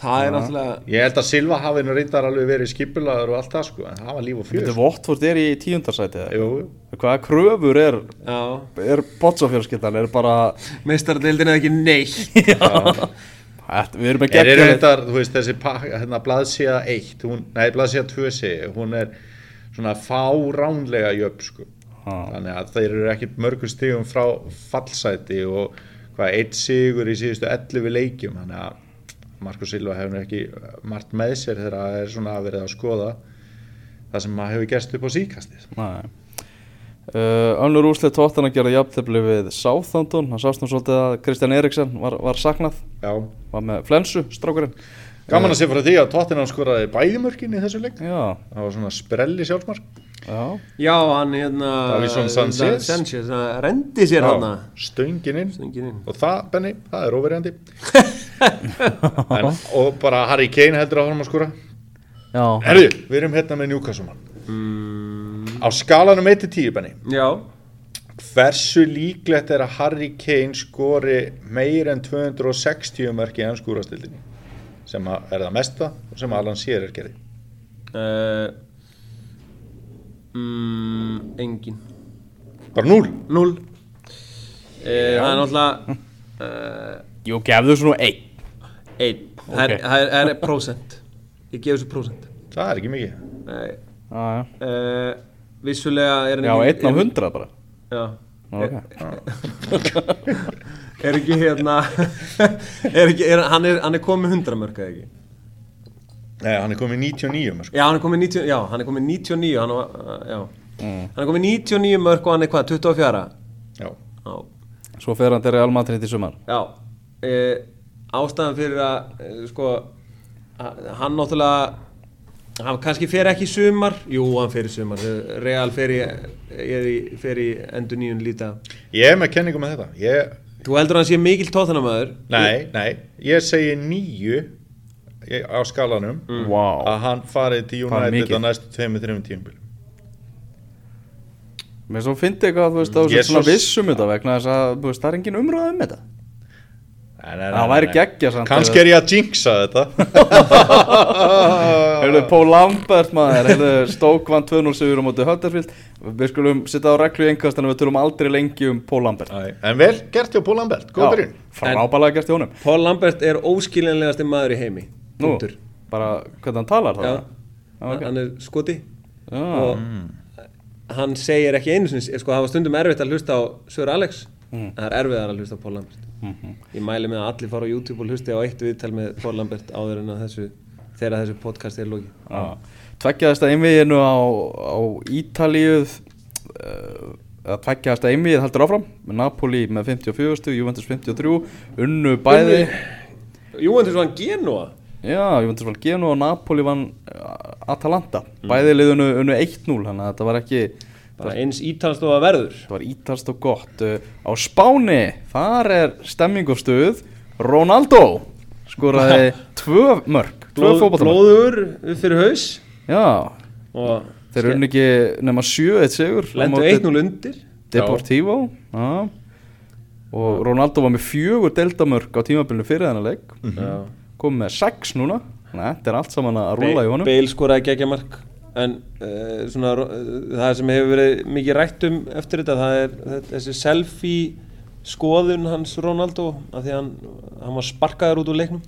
það er náttúrulega Ég held að Silva hafi nú reyndar alveg verið skipulaður og allt það sko, en það var líf og fjör Þetta sko. Votford er í tíundarsæti Jú, jú. Hvaða kröfur er, Já, er Botsafjölskyldan? Er bara meistardeildin er ekki neitt Ætt, Við erum Er er geggjað reyndar, þú veist, þessi hérna, blaðsíða 1, hún, nei, blaðsíða 2 sé, hún er svona fáránlega jöfn sko. þannig að þeir eru ekkit mörgur stigum frá fallsæti og hvað eitt sigur í síðustu 11 leikjum. Þannig að Marko Silva hefur ekki margt með sér þegar það er svona að verið að skoða það sem maður hefur gerst upp á síkastið Nei. Uh, önnur úrslit tóttan að gera jafntefli við Southampton, það sást nú svolítið að Kristján Eriksson var, var saknað. Já, var með flensu, strákurinn gaman að sé frá því að Tottenham skoraði bæðimörkin í þessu leik. Já, það var svona sprelli sjálfsmark. Já, Já, hann hérna Davison Sanchez. Sanchez hann rendi sér hann stöngin inn. Stöngin inn. og það, Benny, það er óverjandi. En, og bara Harry Kane heldur að honum að skora. Já. Herðu, við erum hérna með Newcastle mann. Á skalanum 1-10 Benny Já, hversu líklegt er að Harry Kane skori meir en 260 mörki í ennskúrastildinni sem að er það mesta og sem Alan Shearer gerði. Uh, mm, engin. Bara 0 Null uh, Það er náttúrulega uh, Jú, gefðu svona einn. Einn. Það er- Ok. það er- það er prósent. Ég gef þessu prósent. Það er ekki mikið. Nei. Já, já, uh, Vissulega er hann já einn af er- hundra bara. Já. Ok, Er ekki hérna er ekki, er, hann, er, hann er komið 100 mörg eða ekki? Nei, hann er komið 99 mörg Já, hann er komið 90, já, hann er komið 99 hann, uh. Mm. hann er komið 99 mörg og hann er hvað, 24 já, Já, svo fer hann til Real Madrid í sumar. Já. E, ástæðan fyrir að e, sko hann náttúrulega hann kannski fer ekki í sumar. Jú, hann fer í sumar. Real fer í, í, fer í endur nýjun líta. Ég er með kenningu með þetta. Ég, Þú heldur að hann sé mikill tóttanamæður nei, nei, ég segi 9 á skalanum Vá, að hann farið til Það United á næstu 2-3 tíumbil mér svo fyndi eitthvað, þú veist, það Ég var svona svo- vissum þetta vegna þess að, þú veist, það er engin umræð um þetta Það væri geggjað samt. Kannski er ég að jinxa þetta. Heyrðu, Pól Lambert maður, heyrðu, Stók vann 2-0 sigur á móti Huddersfield. Við skulum sitta á reglu í engast en við tölum aldrei lengi um Pól Lambert. Æ, En vel gert hjá Pól Lambert, góð byrjun. frábælega gert í honum. Paul Lambert er óskiljanlegasti maður í heimi Nú, Punktur. bara hvernig hann talar það Já, Já, ok. hann er skoti. Já. og hann segir ekki einu sinni sko það var stundum erfitt að hlusta á Sör Alex það er erfiðar að hlusta Paul Lambert. Ég mæli með að allir fara á YouTube og hlusti á eitt viðtal með Paul Lambert áður en að þessu þegar þessu podcast er loki Já. Tveggjaðasta einviginu á, á Ítalíu uh, að tveggjaðasta einvigið heldur áfram með Napoli með 54 stu, Juventus 53 unnu bæði. Júventus vann Genoa. Já, Juventus vann Genoa og Napoli vann uh, Atalanta. Bæði liðinu unnu 1-0 þannig að þetta var ekki bara eins ítalstofa verður. Þetta var ítalst og gott uh, á Spáni, þar er stemming og stuð. Ronaldo skoraði tvö mörg tvö upp fyrir haus. Já, og þeir unnu ekki nema 7-1 sigur á lendu móti 1-0 undir Deportivo já. og Ronaldo var með fjögur deildamörk á tímabilinu fyrir þennan leik. Já. kom með 6 núna. Að þetta er allt saman að rúla í honum. Bale skoraði geggja mark en uh, svona, uh, það sem hefur verið mikið rætt um eftir þetta það er þessi selfie skoðun hans Ronaldo af því hann, hann var sparkaður út úr leiknum.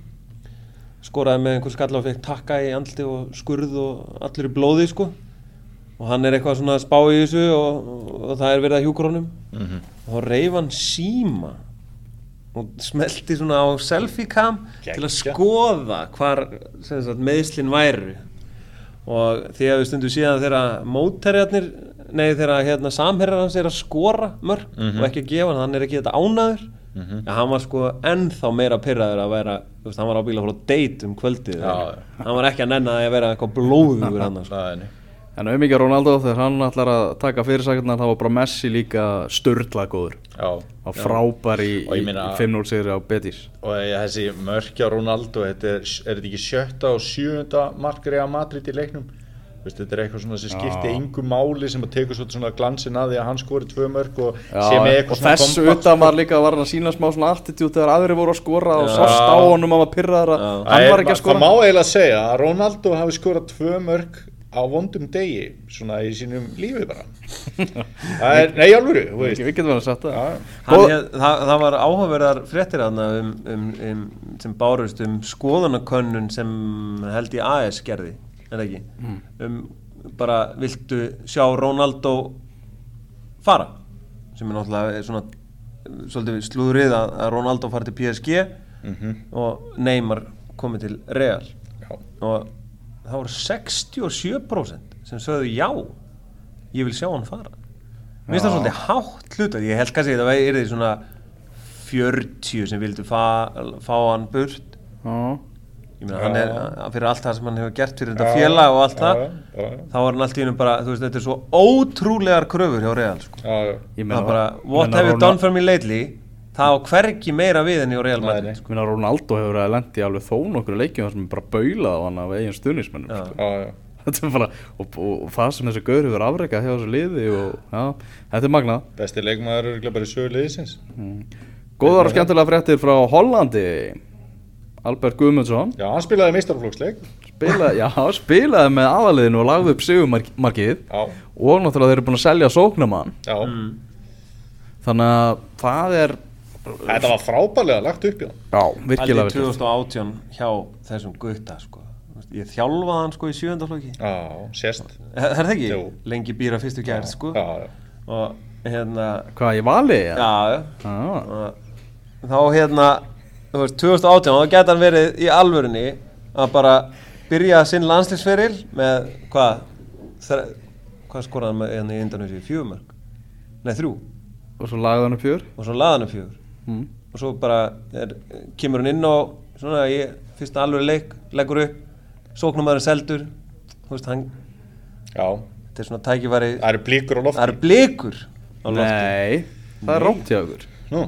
Skoraði með einhver skalla og fekk takka í andli og skurð og allir í blóði sko. Og hann er eitthvað svona spá í þessu og, og, og það er verið að hjúkur honum. Og þá reif hann síma og smelti svona á selfie cam til að skoða hvar sem sagt, meðslin væru og því að við stundum síðan þegar mótherjarnir nei þegar hérna, samherjar hans er að skora mörg og ekki að gefa hann, hann er ekki þetta ánaður mm hann var sko ennþá meira pyrraður að vera, þú veist, hann var ábyggilega að fór á date um kvöldið, Já, hann var ekki að nenna að vera eitthvað blóðugur hann sko. Er en auðvitað Ronaldo þegar hann ætlar að taka fyrirsakirnar þá var bara Messi líka störla góður. Já, á frábær í, Og í, meina- í 5-0 sigri á Betis. Og þessi mörkja þetta er, er þetta ekki sjötta og sjöunda markri að Madrid í leiknum? Vist, þetta er eitthvað svona sem skipti Já. yngu máli sem að tekur svona glansin að því að hann skori tvö mörk og Já, með og eitthvað svona kompakt, utan var líka var hann að sína smá svona attitút þegar aðri voru að skora og Já. sást á honum að maður pyrraður að hann var er- ekki að skora. Það má eiginlega segja að Ronaldo hafi skorað tvö mörk á vondum degi svona í sínum lífi bara. Það er, nei alvöru, þú veist. við getum verið að setja það það, það var áhugaverðar fréttir aðna um, um, um, sem bárust um skoðanakönnun sem held í AS gerði, er það ekki? Um bara viltu sjá Ronaldo fara? Sem er náttúrulega svona uh, svolítið slúðrið að, að Ronaldo fari til PSG og Neymar komið til Real. Já. og það voru 67% sem sögðu já ég vil sjá hann fara. Mér finnst það svolítið hátt hlut ég held kannski að það er því svona 40 sem vildu fa, fá hann burt. Já, ég meina hann er fyrir allt það sem hann hefur gert fyrir þetta félag og allt það já, já, já. þá var hann allt í hennum bara, þú veist, þetta er svo ótrúlegar kröfur hjá Real sko. Já, já. ég það er bara, what meina have you done for me lately það á hvergi meira við enn í Real Madrid sko. Meina Ronaldo hefur að lendi alveg þó nokkur leikjum þar sem er bara baulað á hann af eigin stuðnismennum Já. sko. Er og, og, og það sem þessi gaur hefur afrekað hjá þessu liði og já, þetta er magnað. Besti leikmaður er örugglega bara í sögu liðsins. Góðar og skemmtilega fréttir frá Hollandi. Albert Guðmundsson. Já, hann spilaði meistarflóksleik spilaði, já, spilaði með aðaliðinu og lagði upp sigumarkið Já, og náttúrulega þeir eru búin að selja sóknamann já. Þannig að það er Þetta var frábælega lagt upp í hann já, virkilega virkilegt 2018 hjá þessum gutta sko. Þú veist, ég þjálfaði hann sko í sjöndaflokki Já, sést er það ekki? Jú. lengi býra fyrstu gerð sko. Já, já og hérna Hvað, ég vali? já, já já. og þá hérna þú veist, 2018, þá geta hann verið í alvörunni að bara byrja sinn landslýsferil með hvað hvað skoraði hann með hérna í Indonési fjögumörk, nei þrjú Og svo lagði hann upp fjör og svo laði hann upp fjögur mm. og svo bara er, kemur hann inn og svona ég, fyrsta alveg leik leggur upp, sóknumæðurinn seldur þú veist, hann, Já, þetta er svona tækifæri það eru blíkur á lofti. Það eru blikur á lofti. Nei, það er rámt hjá okkur Nú,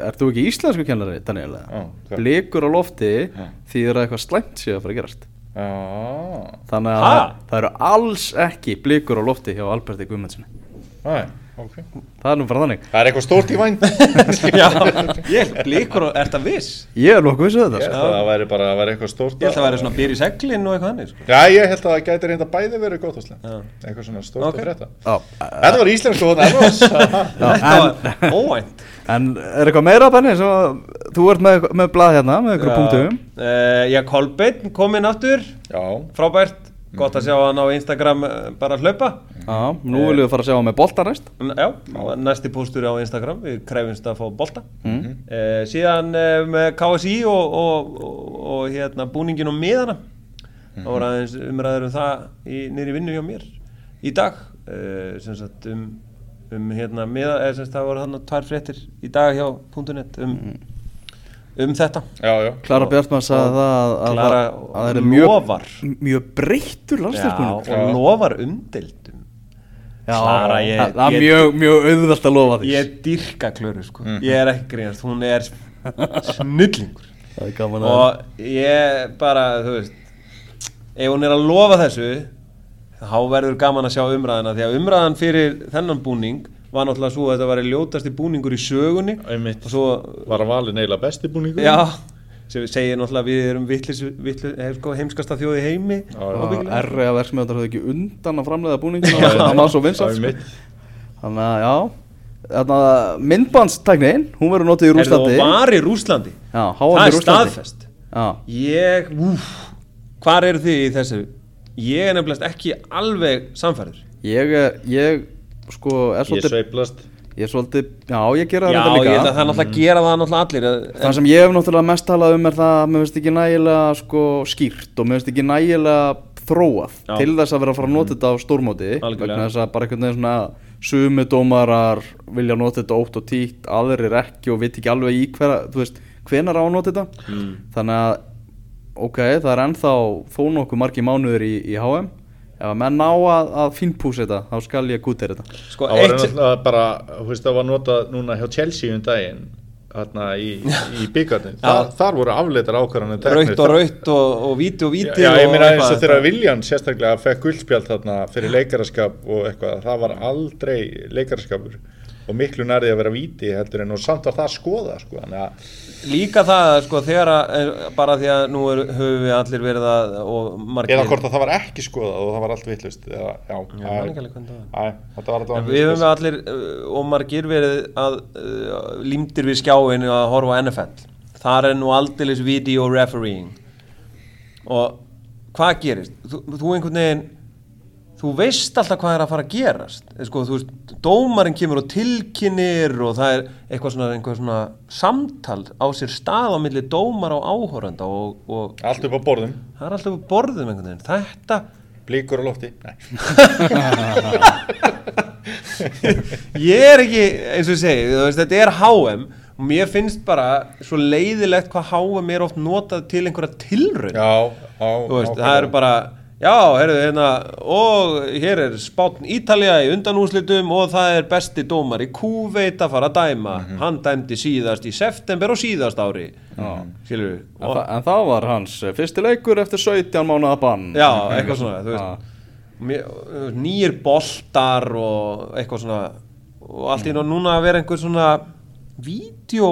Ert þú ekki íslensku kennari, Daniel? Já, hvað? Blikur á lofti því það er eitthvað slæmt sér að fara að gerast. Já. Þannig að Ha? það, eru alls ekki blikur á lofti hjá Alberti Guðmundssoni Æ, ok. Það er nú bara þannig. Það er eitthvað stórt í vænd Já, ég, blikur og, er það viss? Ég er nokkuð vissu þetta Ég sko. held að það væri bara væri eitthvað stórt Ég held að það væri svona býr í seglinn og eitthvað hannig sko. Já, ég held að það gæti reynda bæði verið gott. Eitthvað svona stórt Ok. að frétta. Já, Þetta var íslensku Þetta en, var óvænt. En er eitthvað meira Benni þú ert með, með blað hérna með ykkur punktum? Uh, Já, Kolbeinn kom inn aftur. Já, Frábært, gott að sjá hann á Instagram uh, bara hlaupa. Já, nú viljum við fara að sjá hann með bolta næst. N- Já, næsti póstur á Instagram. Við krefumst að fá bolta. Mm. uh, Síðan uh, með KSI og, og, og, og hérna, búningin og miðana. Það voru aðeins umræður um það í, í vinnu hjá mér í dag. Uh, sem sagt um, um hérna miða, eða sem sagt það voru hann tvær fréttir í dag hjá .net um, um þetta. Já, já. Klara Bjartmann sagði það að, að, Klara að, að það er mjög, lofar. mjög breyttur Já, landsleiskunum og lofar umdeildum. Klara, ég- það það er ég- mjög, mjög auðvelt að lofa því. Ég dyrka klöru sko. Ég er ekki grínast, hún er snillingur. Það er gaman að Og ég bara, þú veist Ef hún er að lofa þessu Þá verður gaman að sjá umræðina Því að umræðan fyrir þennan búning Var náttúrulega svo að þetta var ljótasti búningur í sögunni Einmitt. Og svo, Var að valin eiginlega besti búningur já sem segir náttúrulega við erum vitlis, vitlis, sko, heimskasta þjóði heimi. R.E. að verksmiðar höfðu ekki undan að framleiða búningin það var svo vinsalt Já, sko. einmitt. þannig að já Þarna, myndbandstæknin, hún verður notið í Rúslandi og var í Rúslandi já, Það háan í er staðfest já, Ég, úf, hvar eru þið í þessu? Ég er nefnilegast ekki alveg samfærður ég, er- ég sko er Ég svolítið sveiplast ég er svolítið, já ég gera Já, þetta ég líka að það er náttúrulega að gera það náttúrulega allir en- Það sem ég hef náttúrulega mest talað um er það að mér finnst ekki nægilega sko, skýrt og mér finnst ekki nægilega þróað Já. til þess að vera að fara að nota þetta á stórmóti vegna þess að bara einhvern veginn svona sumi dómarar vilja nota þetta ótt og títt aðrir ekki og veit ekki alveg í hver, þú veist, hvenar á að nota þetta. Mm. þannig að ok, það er ennþá þó nokkuð margi mánuður í, í HM ef að menn ná að, að fínpúsa þetta þá skal ég gútið þetta. Sko, Það var eitt náttúrulega bara, þú veist, það var notað núna hjá Chelsea um daginn Þarna í, í byggarnir Þar, þar voru afleitar ákvarðanir Raut og raut og, og víti og víti Já, og ég meina eins og þegar Viljan sérstaklega fekk guldspjald þarna fyrir leikaraskap og eitthvað, það var aldrei leikaraskapur og miklu nærði að vera víti heldur en og samt var það að skoða sko, þannig að Líka það, sko, þegar að eh, bara því að nú er, höfum við allir verið að og margir eða hvort að það var ekki skoðað og það var allt vitlust eða, já, Já, Við höfum allir uh, og margir verið að uh, límdir við skjáinu að horfa NFL Þar er nú aldeilis video refereeing. Og hvað gerist? Þú, þú einhvern veginn þú veist alltaf hvað er að fara að gerast. Sko, þú veist, dómarinn kemur og tilkynir og það er eitthvað svona, eitthvað svona samtal á sér stað á milli dómar og áhorenda og, og Allt upp á borðum, það er alltaf upp á borðum einhvern veginn. Þetta, blíkur á lofti. Ég er ekki eins og segi, veist, þetta er HM og mér finnst bara svo leiðilegt hvað HM er oft notað til einhverja á, á- það eru bara já, heyrðu hérna og hér er spátn Ítalja í undanúslitum og það er besti dómar í Kúveit að fara að dæma. Mhm. hann dæmdi síðast í september og síðast ári. Skilur við En, þa en það var hans fyrsti leikur eftir 17 mánuða bann. Já, eitthvað svona þú veist, nýjir boltar og eitthvað svona. Og allt í náttúrulega núna að vera einhver svona vídeo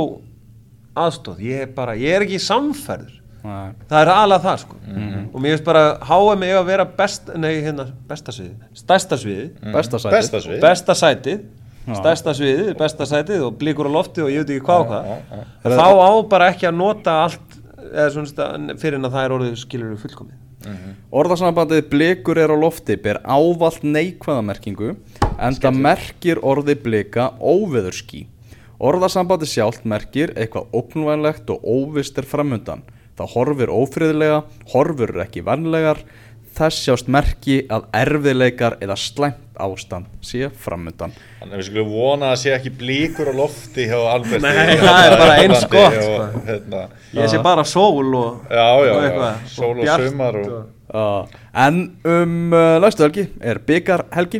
aðstóð ég er bara, ég er ekki samferður. Það er alveg það sko. Mhm. og mér finnst bara HM eiga að vera best, nei hérna, besta sviði stærsta sviði, besta sæti Besta svið besta sætið. Stærsta sviðið, besta sætið og blíkur á lofti og ég veit ekki hvað og hvað. þá á bara ekki að nota allt eða svona fyrir en að það er orðið skilur fullkomið. Orðasambandið blikur er á lofti ber ávalt neikvæðamerkingu en það merkir orði blika óveðurski. Orðasambandið sjálft merkir eitthvað ógnvænlegt og óvist er framundan. Það horfir ófriðlega, horfur er ekki vannlegar, þess sjást merki að erfiðleikar eða slæmt ástand sé framundan. Þannig að við skulum vona að sé ekki blíkur á lofti hjá Alberti Nei, það er bara eins gott, og, sko. hérna, ég sé bara sól og, Já, já, og já, eitthvað, sól og sumar og- Uh, en um uh, næstu helgi er byggarhelgi.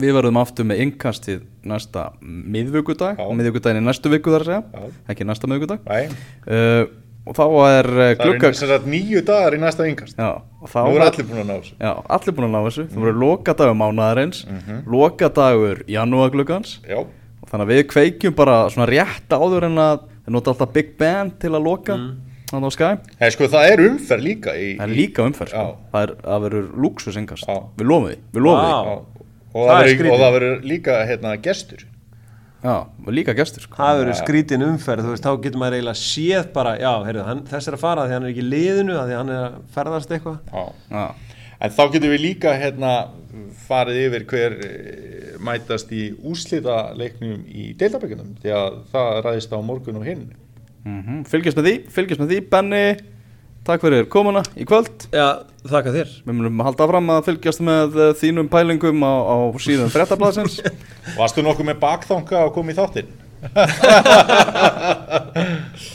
Við verðum aftur með innkastið næsta miðvikudag, Já. miðvikudaginn í næstu viku þar að segja, Já. ekki næsta miðvikudag. Nei, Uh, og þá er uh, það glugga er sem sagt nýju dagar í næsta yngast já, og þá er allir búin að ná þessu. Já, allir búin að ná þessu. Það verður lokadagur mánaðarins Mhm. lokadagur janúagluggans Já, og þannig að við kveikjum bara svona rétt áður en að við nota alltaf Big Ben til að loka Mm. þannig á Sky. Hei, sko, það er umferð líka í, það er líka umferð sko. Það, er, það verður luxusengast Já. við lofum því, við lofum því. Það það, og það verður líka hérna, gestur já, við líka gestur sko. það verður skrítin umferð þú veist, þá getur maður eiginlega séð bara já, heyrðu, hann, þess er að fara því hann er ekki liðinu því hann er að ferðast eitthvað. Já. já, En þá getum við líka hérna, farið yfir hver eh, mætast í úslita leiknum í deildabökkunum því að það ræðist á morgun og hinn. Mm fylgjast með því fylgjast með því, Benny takk fyrir komuna í kvöld. Já, þakka þér. Við munum halda fram að fylgjast með uh, þínum pælingum á, á síðan frettablasins Varstu nokkuð með bakþanga að koma í þáttinn?